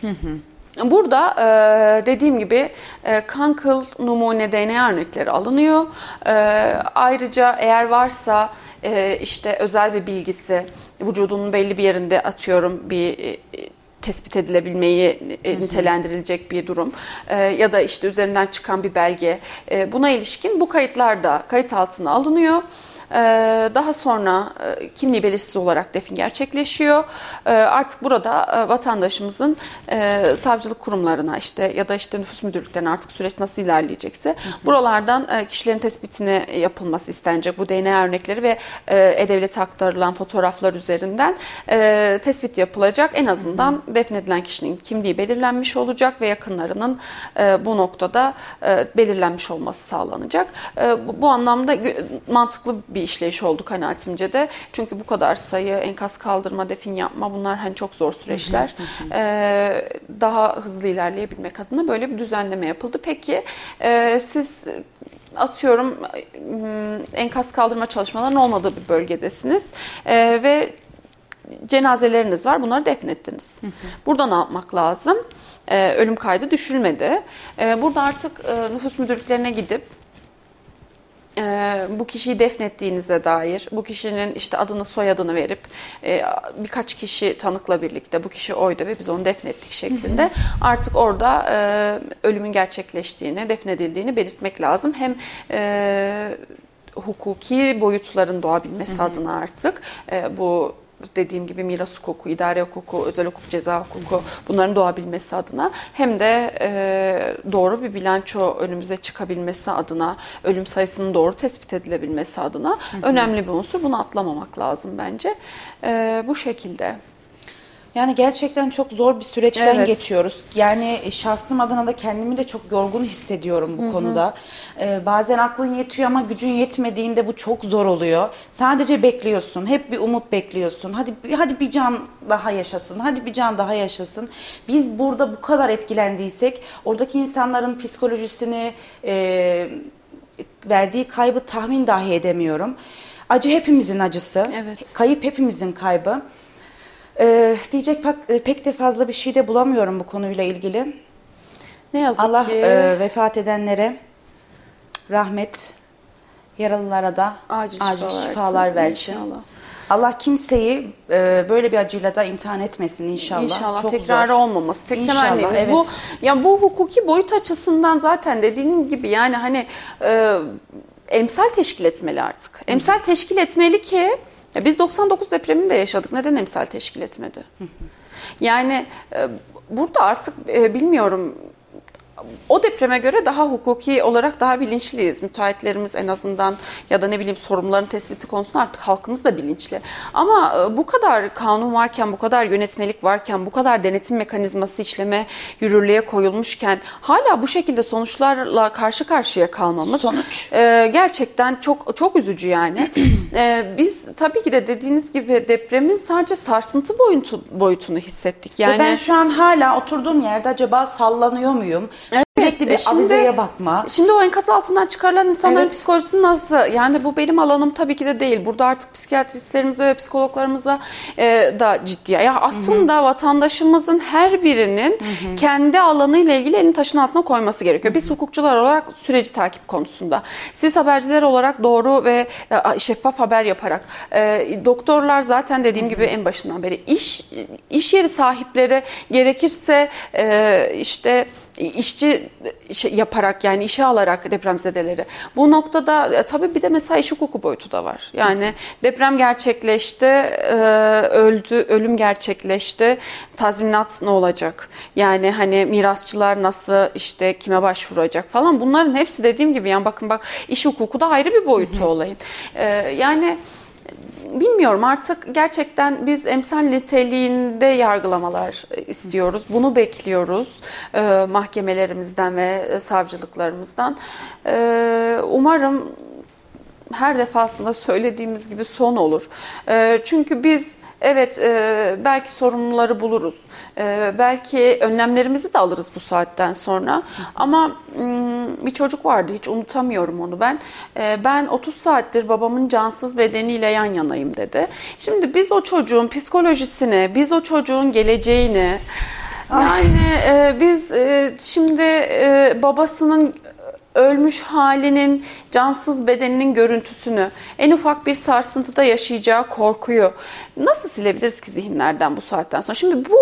hı hı. Burada e, dediğim gibi e, kan kıl numune DNA örnekleri alınıyor. E, ayrıca eğer varsa e, işte özel bir bilgisi vücudunun belli bir yerinde atıyorum bir e, tespit edilebilmeyi e, nitelendirilecek bir durum e, ya da işte üzerinden çıkan bir belge e, buna ilişkin bu kayıtlar da kayıt altına alınıyor. E, daha sonra e, kimliği belirsiz olarak defin gerçekleşiyor. E, artık burada e, vatandaşımızın e, savcılık kurumlarına işte ya da işte nüfus müdürlüklerine artık süreç nasıl ilerleyecekse buralardan kişilerin tespitine yapılması istenecek. Bu DNA örnekleri ve E-Devlet'e aktarılan fotoğraflar üzerinden tespit yapılacak. En azından defnedilen kişinin kimliği belirlenmiş olacak ve yakınlarının bu noktada belirlenmiş olması sağlanacak. Bu, anlamda mantıklı bir işleyiş oldu kanaatimce de. Çünkü bu kadar sayı, enkaz kaldırma, defin yapma bunlar hani çok zor süreçler. E, daha hızlı ilerleyebilmek adına böyle bir düzenleme yapıldı. Peki e, siz atıyorum m, enkaz kaldırma çalışmalarının olmadığı bir bölgedesiniz E, ve cenazeleriniz var. Bunları defnettiniz. Burada ne yapmak lazım? Ee, ölüm kaydı düşülmedi. Ee, burada artık e, nüfus müdürlüklerine gidip e, bu kişiyi defnettiğinize dair, bu kişinin işte adını soyadını verip e, birkaç kişi tanıkla birlikte bu kişi oydu ve biz onu defnettik şeklinde. Artık orada e, ölümün gerçekleştiğini, defnedildiğini belirtmek lazım. Hem e, hukuki boyutların doğabilmesi adına artık e, bu dediğim gibi miras hukuku, idare hukuku, özel hukuk, ceza hukuku bunların doğabilmesi adına hem de e, doğru bir bilanço önümüze çıkabilmesi adına, ölüm sayısının doğru tespit edilebilmesi adına önemli bir unsur. Bunu atlamamak lazım bence. E, bu şekilde. Yani gerçekten çok zor bir süreçten Evet. geçiyoruz. Yani şahsım adına da kendimi de çok yorgun hissediyorum bu konuda. Ee, bazen aklın yetiyor ama gücün yetmediğinde bu çok zor oluyor. Sadece bekliyorsun. Hep bir umut bekliyorsun. Hadi hadi bir can daha yaşasın. Hadi bir can daha yaşasın. Biz burada bu kadar etkilendiysek oradaki insanların psikolojisini e, verdiği kaybı tahmin dahi edemiyorum. Acı hepimizin acısı. Evet. Kayıp hepimizin kaybı. Ee, diyecek pek, pek de fazla bir şey de bulamıyorum bu konuyla ilgili. Ne yazık Allah ki e, vefat edenlere rahmet, yaralılara da acil, acil şifalar, şifalar versin. İnşallah. Allah kimseyi e, böyle bir acıyla da imtihan etmesin inşallah. İnşallah Çok zor. olmaması. Tek temennimiz evet. bu. Ya bu hukuki boyut açısından zaten dediğim gibi yani hani e, emsal teşkil etmeli artık. Emsal teşkil etmeli ki ya biz 99 depremini de yaşadık. Neden emsal teşkil etmedi? Yani e, burada artık e, bilmiyorum o depreme göre daha hukuki olarak daha bilinçliyiz. Müteahhitlerimiz en azından ya da ne bileyim sorumluların tespiti konusunda artık halkımız da bilinçli. Ama e, bu kadar kanun varken, bu kadar yönetmelik varken, bu kadar denetim mekanizması işleme yürürlüğe koyulmuşken hala bu şekilde sonuçlarla karşı karşıya kalmamız Sonuç? e, gerçekten çok çok üzücü yani. [CLEARS THROAT] E, biz tabii ki de dediğiniz gibi depremin sadece sarsıntı boyutu, boyutunu hissettik. Ve Yani ben şu an hala oturduğum yerde acaba sallanıyor muyum? E, şimdi- avizeye bakma. Şimdi o enkaz altından çıkarılan insanların Evet. psikolojisi nasıl? Yani bu benim alanım tabii ki de değil. Burada artık psikiyatristlerimize ve psikologlarımıza e, da ciddi. Ya aslında vatandaşımızın her birinin kendi alanıyla ilgili elini taşın altına koyması gerekiyor. Biz hukukçular olarak süreci takip konusunda. Siz haberciler olarak doğru ve e, şeffaf haber yaparak. e, doktorlar zaten dediğim gibi en başından beri iş iş yeri sahipleri gerekirse e, işte işçi şey yaparak yani işe alarak depremzedeleri. Bu noktada e, tabii bir de mesela iş hukuku boyutu da var. Yani deprem gerçekleşti, e, öldü, ölüm gerçekleşti. Tazminat ne olacak? Yani hani mirasçılar nasıl işte kime başvuracak falan. Bunların hepsi dediğim gibi yani bakın bak iş hukuku da ayrı bir boyutu olayın. E, yani bilmiyorum artık gerçekten biz emsal niteliğinde yargılamalar istiyoruz. Bunu bekliyoruz e, mahkemelerimizden ve e, savcılıklarımızdan. E, umarım her defasında söylediğimiz gibi son olur. E, çünkü biz evet e, belki sorumluları buluruz. E, belki önlemlerimizi de alırız bu saatten sonra. Ama mm, bir çocuk vardı hiç unutamıyorum onu ben. E, ben 30 saattir babamın cansız bedeniyle yan yanayım dedi. Şimdi biz o çocuğun psikolojisini, biz o çocuğun geleceğini yani e, biz e, şimdi e, babasının ölmüş halinin, cansız bedeninin görüntüsünü, en ufak bir sarsıntıda yaşayacağı korkuyu nasıl silebiliriz ki zihinlerden bu saatten sonra? Şimdi bu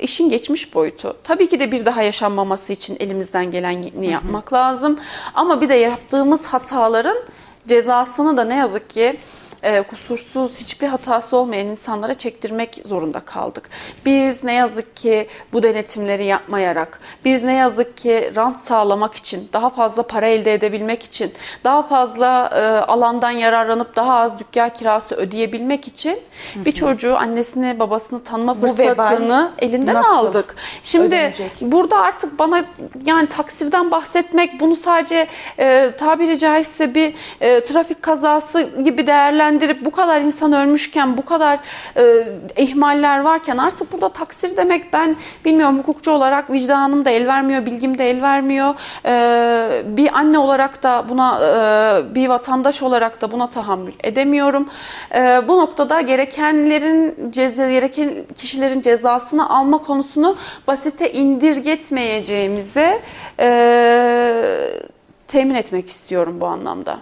işin geçmiş boyutu. Tabii ki de bir daha yaşanmaması için elimizden geleni yapmak lazım. Ama bir de yaptığımız hataların cezasını da ne yazık ki e, kusursuz hiçbir hatası olmayan insanlara çektirmek zorunda kaldık. Biz ne yazık ki bu denetimleri yapmayarak, biz ne yazık ki rant sağlamak için, daha fazla para elde edebilmek için, daha fazla e, alandan yararlanıp daha az dükkan kirası ödeyebilmek için bir çocuğu annesini babasını tanıma fırsatını elinden aldık. Şimdi ödenecek? burada artık bana yani taksirden bahsetmek bunu sadece e, tabiri caizse bir e, trafik kazası gibi değerlendirip bu kadar insan ölmüşken bu kadar e, ihmaller varken artık burada taksir demek ben bilmiyorum hukukçu olarak vicdanım da el vermiyor, bilgim de el vermiyor. E, bir anne olarak da buna e, bir vatandaş olarak da buna tahammül edemiyorum. E, bu noktada gerekenlerin ceza gereken kişilerin cezasını alma konusunu basite indirgetmeyeceğimize e, temin etmek istiyorum bu anlamda.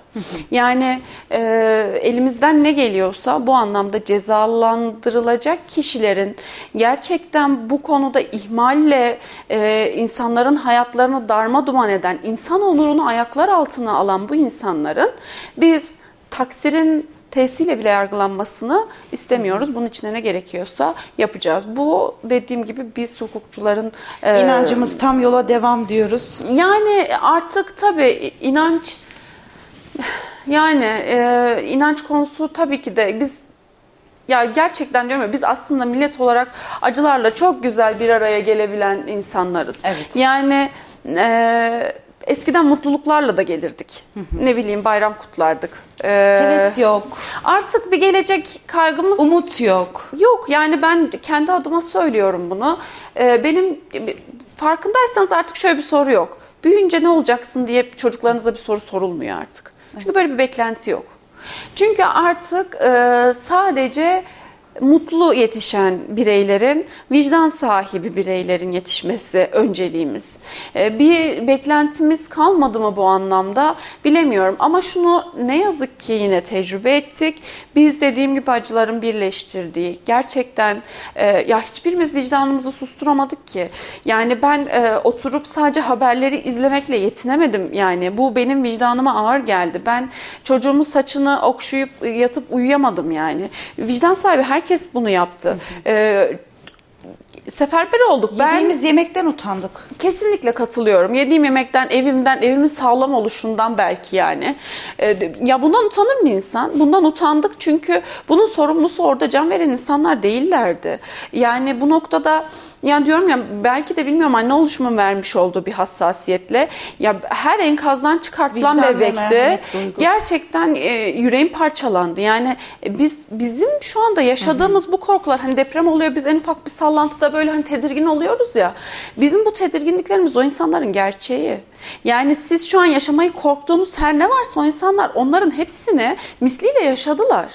Yani e, elimizden ne geliyorsa bu anlamda cezalandırılacak kişilerin gerçekten bu konuda ihmalle e, insanların hayatlarını darma duman eden, insan onurunu ayaklar altına alan bu insanların biz taksirin tesisiyle bile yargılanmasını istemiyoruz. Bunun için de ne gerekiyorsa yapacağız. Bu dediğim gibi biz hukukçuların e, İnancımız tam yola devam diyoruz. yani artık tabii inanç yani e, inanç konusu tabii ki de biz ya gerçekten diyorum ya biz aslında millet olarak acılarla çok güzel bir araya gelebilen insanlarız. Evet. Yani e, eskiden mutluluklarla da gelirdik. Ne bileyim bayram kutlardık. E, Heves yok, Artık bir gelecek kaygımız umut yok. Yok yani ben kendi adıma söylüyorum bunu. Ee, benim farkındaysanız artık şöyle bir soru yok. Büyüyünce ne olacaksın diye çocuklarınıza bir soru sorulmuyor artık. Çünkü böyle bir beklenti yok. Çünkü artık e, sadece mutlu yetişen bireylerin, vicdan sahibi bireylerin yetişmesi önceliğimiz. E, Bir beklentimiz kalmadı mı bu anlamda bilemiyorum. Ama şunu ne yazık ki yine tecrübe ettik. Biz dediğim gibi acıların birleştirdiği, gerçekten e, ya hiçbirimiz vicdanımızı susturamadık ki. Yani ben e, oturup sadece haberleri izlemekle yetinemedim. Yani bu benim vicdanıma ağır geldi. Ben çocuğumun saçını okşayıp yatıp uyuyamadım yani. Vicdan sahibi herkes bunu yaptı. E, seferber olduk. Ben Yediğimiz yemekten utandık. Kesinlikle katılıyorum. Yediğim yemekten, evimden, evimin sağlam oluşundan belki yani. Ee, ya bundan utanır mı insan? Bundan utandık çünkü bunun sorumlusu orada can veren insanlar değillerdi. Yani bu noktada yani diyorum ya belki de bilmiyorum anne oluşumun vermiş olduğu bir hassasiyetle ya her enkazdan çıkartılan Vicdan bebekte gerçekten e, yüreğim parçalandı. Yani e, biz bizim şu anda yaşadığımız bu korkular hani deprem oluyor biz en ufak bir sallantıda böyle hani tedirgin oluyoruz ya. Bizim bu tedirginliklerimiz o insanların gerçeği. Yani siz şu an yaşamayı korktuğunuz her ne varsa o insanlar onların hepsini misliyle yaşadılar.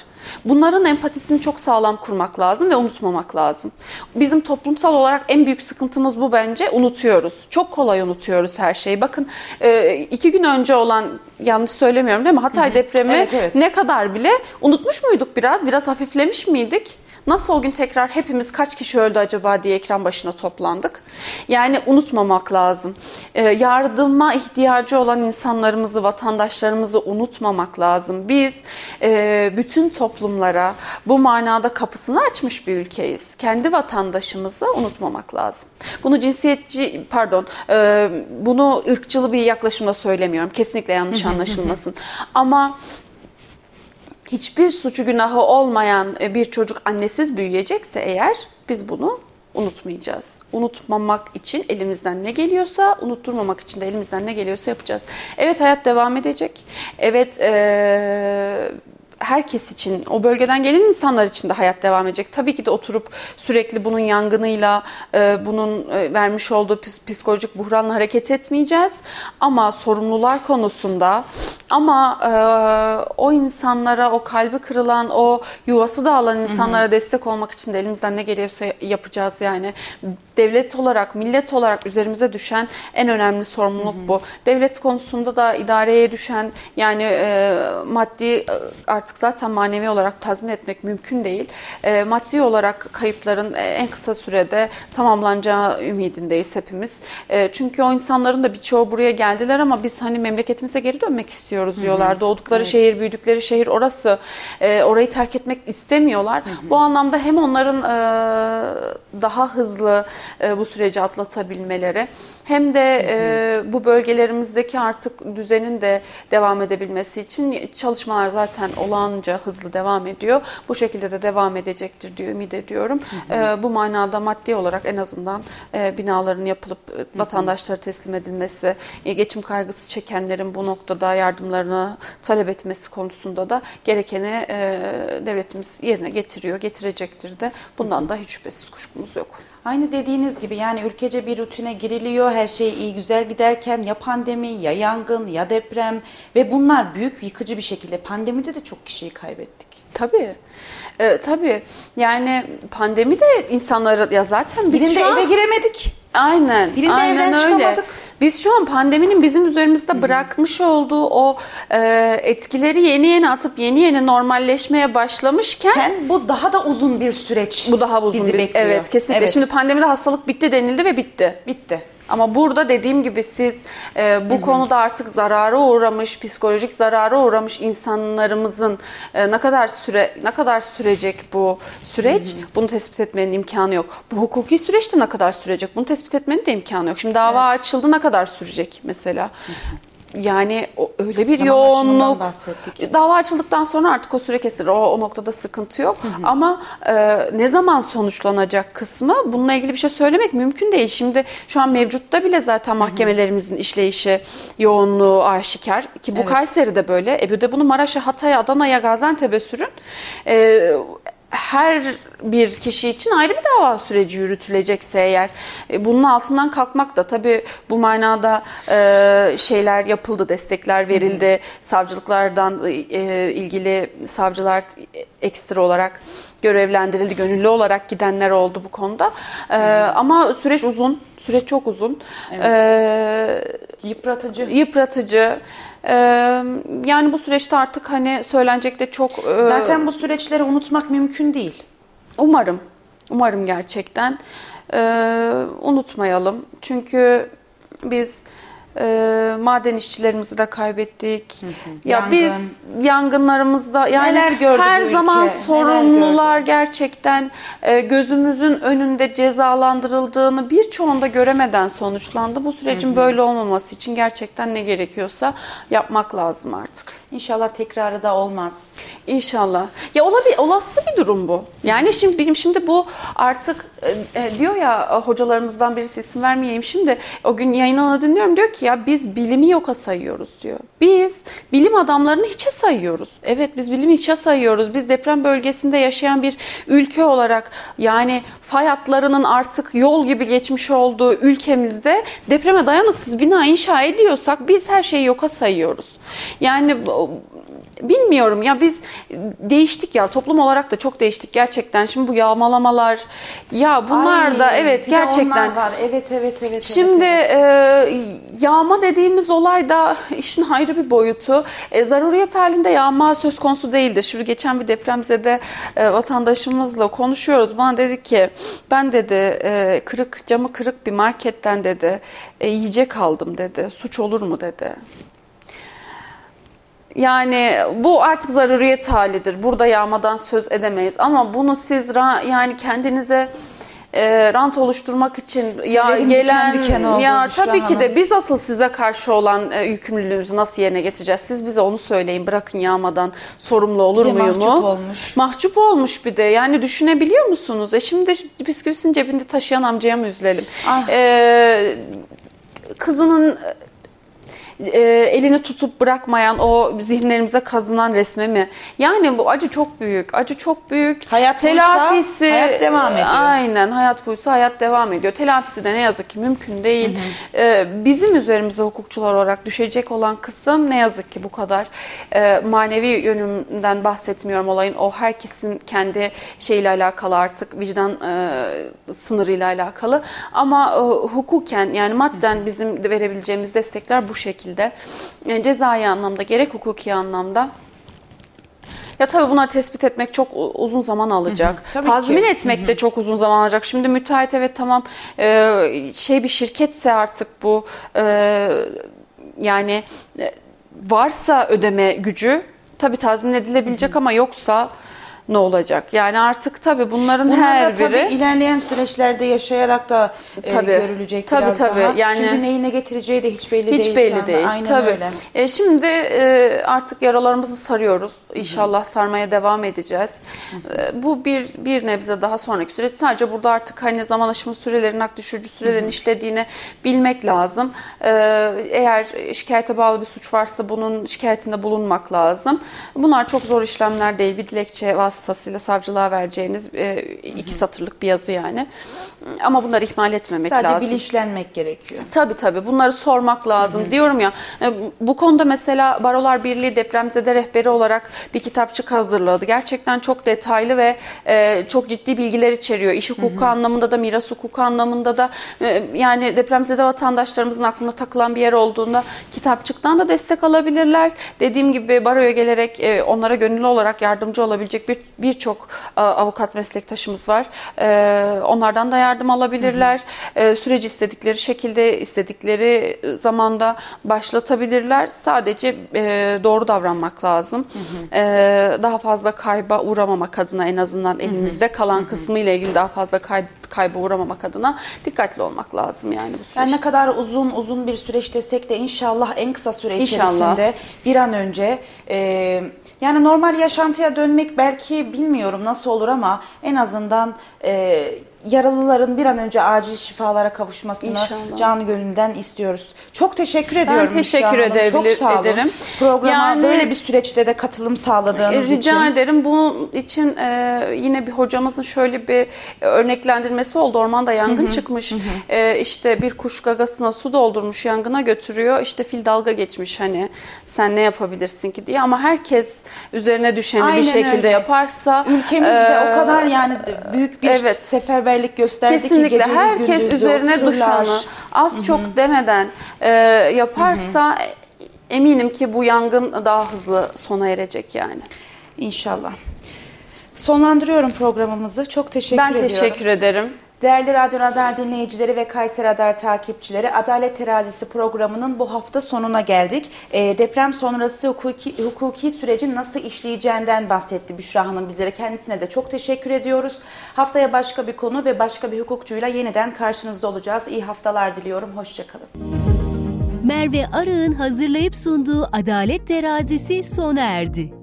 Bunların empatisini çok sağlam kurmak lazım ve unutmamak lazım. Bizim toplumsal olarak en büyük sıkıntımız bu bence. Unutuyoruz. Çok kolay unutuyoruz her şeyi. Bakın e, iki gün önce olan yanlış söylemiyorum değil mi? Hatay depremi Evet, evet. ne kadar bile unutmuş muyduk biraz? Biraz hafiflemiş miydik? Nasıl o gün tekrar hepimiz kaç kişi öldü acaba diye ekran başına toplandık. Yani unutmamak lazım. Ee, yardıma ihtiyacı olan insanlarımızı, vatandaşlarımızı unutmamak lazım. Biz e, bütün toplumlara bu manada kapısını açmış bir ülkeyiz. Kendi vatandaşımızı unutmamak lazım. Bunu cinsiyetçi, pardon, e, bunu ırkçılı bir yaklaşımla söylemiyorum. Kesinlikle yanlış anlaşılmasın. Ama hiçbir suçu günahı olmayan e, bir çocuk annesiz büyüyecekse eğer biz bunu unutmayacağız. Unutmamak için elimizden ne geliyorsa, unutturmamak için de elimizden ne geliyorsa yapacağız. Evet hayat devam edecek. Evet eee herkes için, o bölgeden gelen insanlar için de hayat devam edecek. Tabii ki de oturup sürekli bunun yangınıyla, e, bunun e, vermiş olduğu psikolojik buhranla hareket etmeyeceğiz. Ama sorumlular konusunda, ama e, o insanlara, o kalbi kırılan, o yuvası dağılan insanlara destek olmak için de elimizden ne geliyorsa yapacağız yani. Devlet olarak, millet olarak üzerimize düşen en önemli sorumluluk bu. Devlet konusunda da idareye düşen yani e, maddi e, artık zaten manevi olarak tazmin etmek mümkün değil. E, maddi olarak kayıpların e, en kısa sürede tamamlanacağı ümidindeyiz hepimiz. E, çünkü o insanların da birçoğu buraya geldiler ama biz hani memleketimize geri dönmek istiyoruz istiyoruz diyorlar. Doğdukları şehir, büyüdükleri şehir orası. E, orayı terk etmek istemiyorlar. Bu anlamda hem onların e, daha hızlı e, bu süreci atlatabilmeleri hem de e, bu bölgelerimizdeki artık düzenin de devam edebilmesi için çalışmalar zaten olağanca hızlı devam ediyor. Bu şekilde de devam edecektir diye ümit ediyorum. E, bu manada maddi olarak en azından e, binaların yapılıp e, vatandaşlara teslim edilmesi, geçim kaygısı çekenlerin bu noktada yardımlarını talep etmesi konusunda da gerekeni e, devletimiz yerine getiriyor, getirecektir de. Bundan da hiç şüphesiz kuşkumuz yok. Aynı dediğiniz gibi yani ülkece bir rutine giriliyor. Her şey iyi güzel giderken ya pandemi ya yangın ya deprem ve bunlar büyük yıkıcı bir şekilde pandemide de çok kişiyi kaybettik. Tabii. Ee, tabii. Yani pandemi de insanları ya zaten biz Birinde şu an eve giremedik. Aynen. Birinde aynen evden öyle. çıkamadık. Biz şu an pandeminin bizim üzerimizde bırakmış olduğu o e, etkileri yeni yeni atıp yeni yeni normalleşmeye başlamışken Yani bu daha da uzun bir süreç. bu daha uzun bizi bir bekliyor. evet kesinlikle. Evet. Şimdi pandemide hastalık bitti denildi ve bitti. bitti. Ama burada dediğim gibi siz e, bu konuda artık zarara uğramış, psikolojik zarara uğramış insanlarımızın e, ne kadar süre ne kadar sürecek bu süreç? Bunu tespit etmenin imkanı yok. Bu hukuki süreçte ne kadar sürecek? Bunu tespit etmenin de imkanı yok. Şimdi dava açıldı ne kadar sürecek mesela? Yani öyle bir Zaman yoğunluk. bahsettik. Dava açıldıktan sonra artık o süre kesilir. O, o noktada sıkıntı yok. Ama e, ne zaman sonuçlanacak kısmı bununla ilgili bir şey söylemek mümkün değil. Şimdi şu an mevcutta bile zaten mahkemelerimizin işleyişi yoğunluğu aşikar. Ki bu Evet. Kayseri'de böyle. E bir de bunu Maraş'a, Hatay'a, Adana'ya, Gaziantep'e sürün. E, her bir kişi için ayrı bir dava süreci yürütülecekse eğer e, bunun altından kalkmak da tabii bu manada e, şeyler yapıldı, destekler verildi. Savcılıklardan e, ilgili savcılar ekstra olarak görevlendirildi, gönüllü olarak gidenler oldu bu konuda. E, ama süreç uzun, süreç çok uzun. E, Yıpratıcı. yıpratıcı. E, yani bu süreçte artık hani söylenecek de çok e, Zaten bu süreçleri unutmak mümkün değil. Umarım. Umarım gerçekten. Ee, unutmayalım. Çünkü biz e, maden işçilerimizi de kaybettik. Ya Yangın. biz yangınlarımızda yani Neler gördü her ülke, zaman neler sorumlular gerçekten e, gözümüzün önünde cezalandırıldığını birçoğunda göremeden sonuçlandı. Bu sürecin böyle olmaması için gerçekten ne gerekiyorsa yapmak lazım artık. İnşallah tekrarı da olmaz. İnşallah. Ya olabi, olası bir durum bu. Yani şimdi benim şimdi bu artık e, e, diyor ya e, hocalarımızdan birisi isim vermeyeyim şimdi o gün yayınını dinliyorum diyor ki ya biz bilimi yoka sayıyoruz diyor. Biz bilim adamlarını hiçe sayıyoruz. Evet biz bilimi hiçe sayıyoruz. Biz deprem bölgesinde yaşayan bir ülke olarak yani fay hatlarının artık yol gibi geçmiş olduğu ülkemizde depreme dayanıksız bina inşa ediyorsak biz her şeyi yoka sayıyoruz. Yani bilmiyorum ya biz değiştik ya toplum olarak da çok değiştik gerçekten. Şimdi bu yağmalamalar ya bunlar Ay, da evet gerçekten var. Evet evet evet. Şimdi evet, evet. e, yağma dediğimiz olay da [LAUGHS] işin ayrı bir boyutu. E, zaruriyet halinde yağma söz konusu değildir. Şimdi geçen bir depremzede e, vatandaşımızla konuşuyoruz. Bana dedi ki ben dedi e, kırık camı kırık bir marketten dedi e, yiyecek aldım dedi. Suç olur mu dedi. Yani bu artık zaruriyet halidir. Burada yağmadan söz edemeyiz. Ama bunu siz yani kendinize e, rant oluşturmak için ya Tüylerim gelen diken diken oldu ya tabii ki de biz asıl size karşı olan e, yükümlülüğümüzü nasıl yerine getireceğiz? Siz bize onu söyleyin. Bırakın yağmadan sorumlu olur muyum? mahcup olmuş. Mahcup olmuş bir de. Yani düşünebiliyor musunuz? E şimdi bisküvisini cebinde taşıyan amcaya mı üzülelim? Ah. E, kızının e, elini tutup bırakmayan o zihinlerimize kazınan resme mi? Yani bu acı çok büyük. Acı çok büyük. Hayat buysa Telafisi hayat devam ediyor. Aynen hayat buysa hayat devam ediyor. Telafisi de ne yazık ki mümkün değil. Ee, bizim üzerimize hukukçular olarak düşecek olan kısım ne yazık ki bu kadar. Ee, manevi yönümden bahsetmiyorum olayın. O herkesin kendi şeyle alakalı artık vicdan e, sınırıyla alakalı. Ama e, hukuken yani madden bizim verebileceğimiz destekler bu şekilde. Yani cezai anlamda gerek hukuki anlamda ya tabii bunları tespit etmek çok uzun zaman alacak. Tabii Tazmin ki. etmek de çok uzun zaman alacak. Şimdi müteahhit evet tamam e, şey bir şirketse artık bu e, yani e, varsa ödeme gücü tabii tazmin edilebilecek ama yoksa ne olacak? Yani artık tabii bunların Bunlar her da tabii biri ilerleyen süreçlerde yaşayarak da e, Tabii. görülecek Tabii, biraz tabii. daha. Yani- Çünkü neyi ne getireceği de hiç belli değil. hiç şu belli anda. değil. Aynen tabii. öyle. E, şimdi e, artık yaralarımızı sarıyoruz. İnşallah sarmaya devam edeceğiz. E, bu bir bir nebze daha sonraki süreç. Sadece burada artık hani zaman aşımı sürelerin, hak düşürücü sürelerin işlediğini bilmek lazım. E, eğer şikayete bağlı bir suç varsa bunun şikayetinde bulunmak lazım. Bunlar çok zor işlemler değil. Bir dilekçe vasıtasıyla savcılığa vereceğiniz e, iki satırlık bir yazı yani. Ama bunları ihmal etmemek Sadece lazım. bilinçlenmek gerekiyor. Tabii tabii bunları sormak lazım. Diyorum ya e, bu konuda mesela Barolar Birliği depremzede rehberi olarak bir kitapçık hazırladı. Gerçekten çok detaylı ve e, çok ciddi bilgiler içeriyor. İş hukuku anlamında da miras hukuku anlamında da e, yani depremzede vatandaşlarımızın aklına takılan bir yer olduğunda kitapçıktan da destek alabilirler. Dediğim gibi baroya gelerek e, onlara gönüllü olarak yardımcı olabilecek bir birçok e, avukat meslektaşımız var. E, onlardan da yardım alabilirler. E, süreci istedikleri şekilde istedikleri zamanda başlatabilirler. Sadece doğru davranmak lazım. E, daha fazla kayba uğramamak adına en azından elimizde kalan kısmı ile ilgili daha fazla kay, kayba uğramamak adına dikkatli olmak lazım yani bu süreçte. Yani ne kadar uzun uzun bir süreç desek de inşallah en kısa süre İnşallah. içerisinde bir an önce e, yani normal yaşantıya dönmek belki bilmiyorum nasıl olur ama en azından e, yaralıların bir an önce acil şifalara kavuşmasını İnşallah. can gönülden istiyoruz. Çok teşekkür ediyorum teşekkür Büşra Hanım. Çok edebilir- sağ olun. ederim. Programa Yani- böyle bir süreçte de katılım sağladığınız E, Rica için. ederim. Bunun için e, yine bir hocamızın şöyle bir örneklendirmesi oldu. Ormanda yangın çıkmış. E, işte bir kuş gagasına su doldurmuş yangına götürüyor. İşte fil dalga geçmiş hani sen ne yapabilirsin ki diye. Ama herkes üzerine düşeni Aynen bir şekilde öyle. yaparsa. Ülkemizde e, o kadar yani büyük bir evet. Seferberlik gösterdi ki Kesinlikle geceli herkes gündüzü, üzerine tırlar. düşanı az çok demeden e, yaparsa eminim ki bu yangın daha hızlı sona erecek yani. İnşallah. Sonlandırıyorum programımızı. Çok teşekkür ben ediyorum. teşekkür ederim. Değerli Radyo Radar dinleyicileri ve Kayseri Radar takipçileri Adalet Terazisi programının bu hafta sonuna geldik. E, deprem sonrası hukuki, hukuki sürecin nasıl işleyeceğinden bahsetti Büşra Hanım bizlere. Kendisine de çok teşekkür ediyoruz. Haftaya başka bir konu ve başka bir hukukçuyla yeniden karşınızda olacağız. İyi haftalar diliyorum. Hoşçakalın. Merve Arı'nın hazırlayıp sunduğu Adalet Terazisi sona erdi.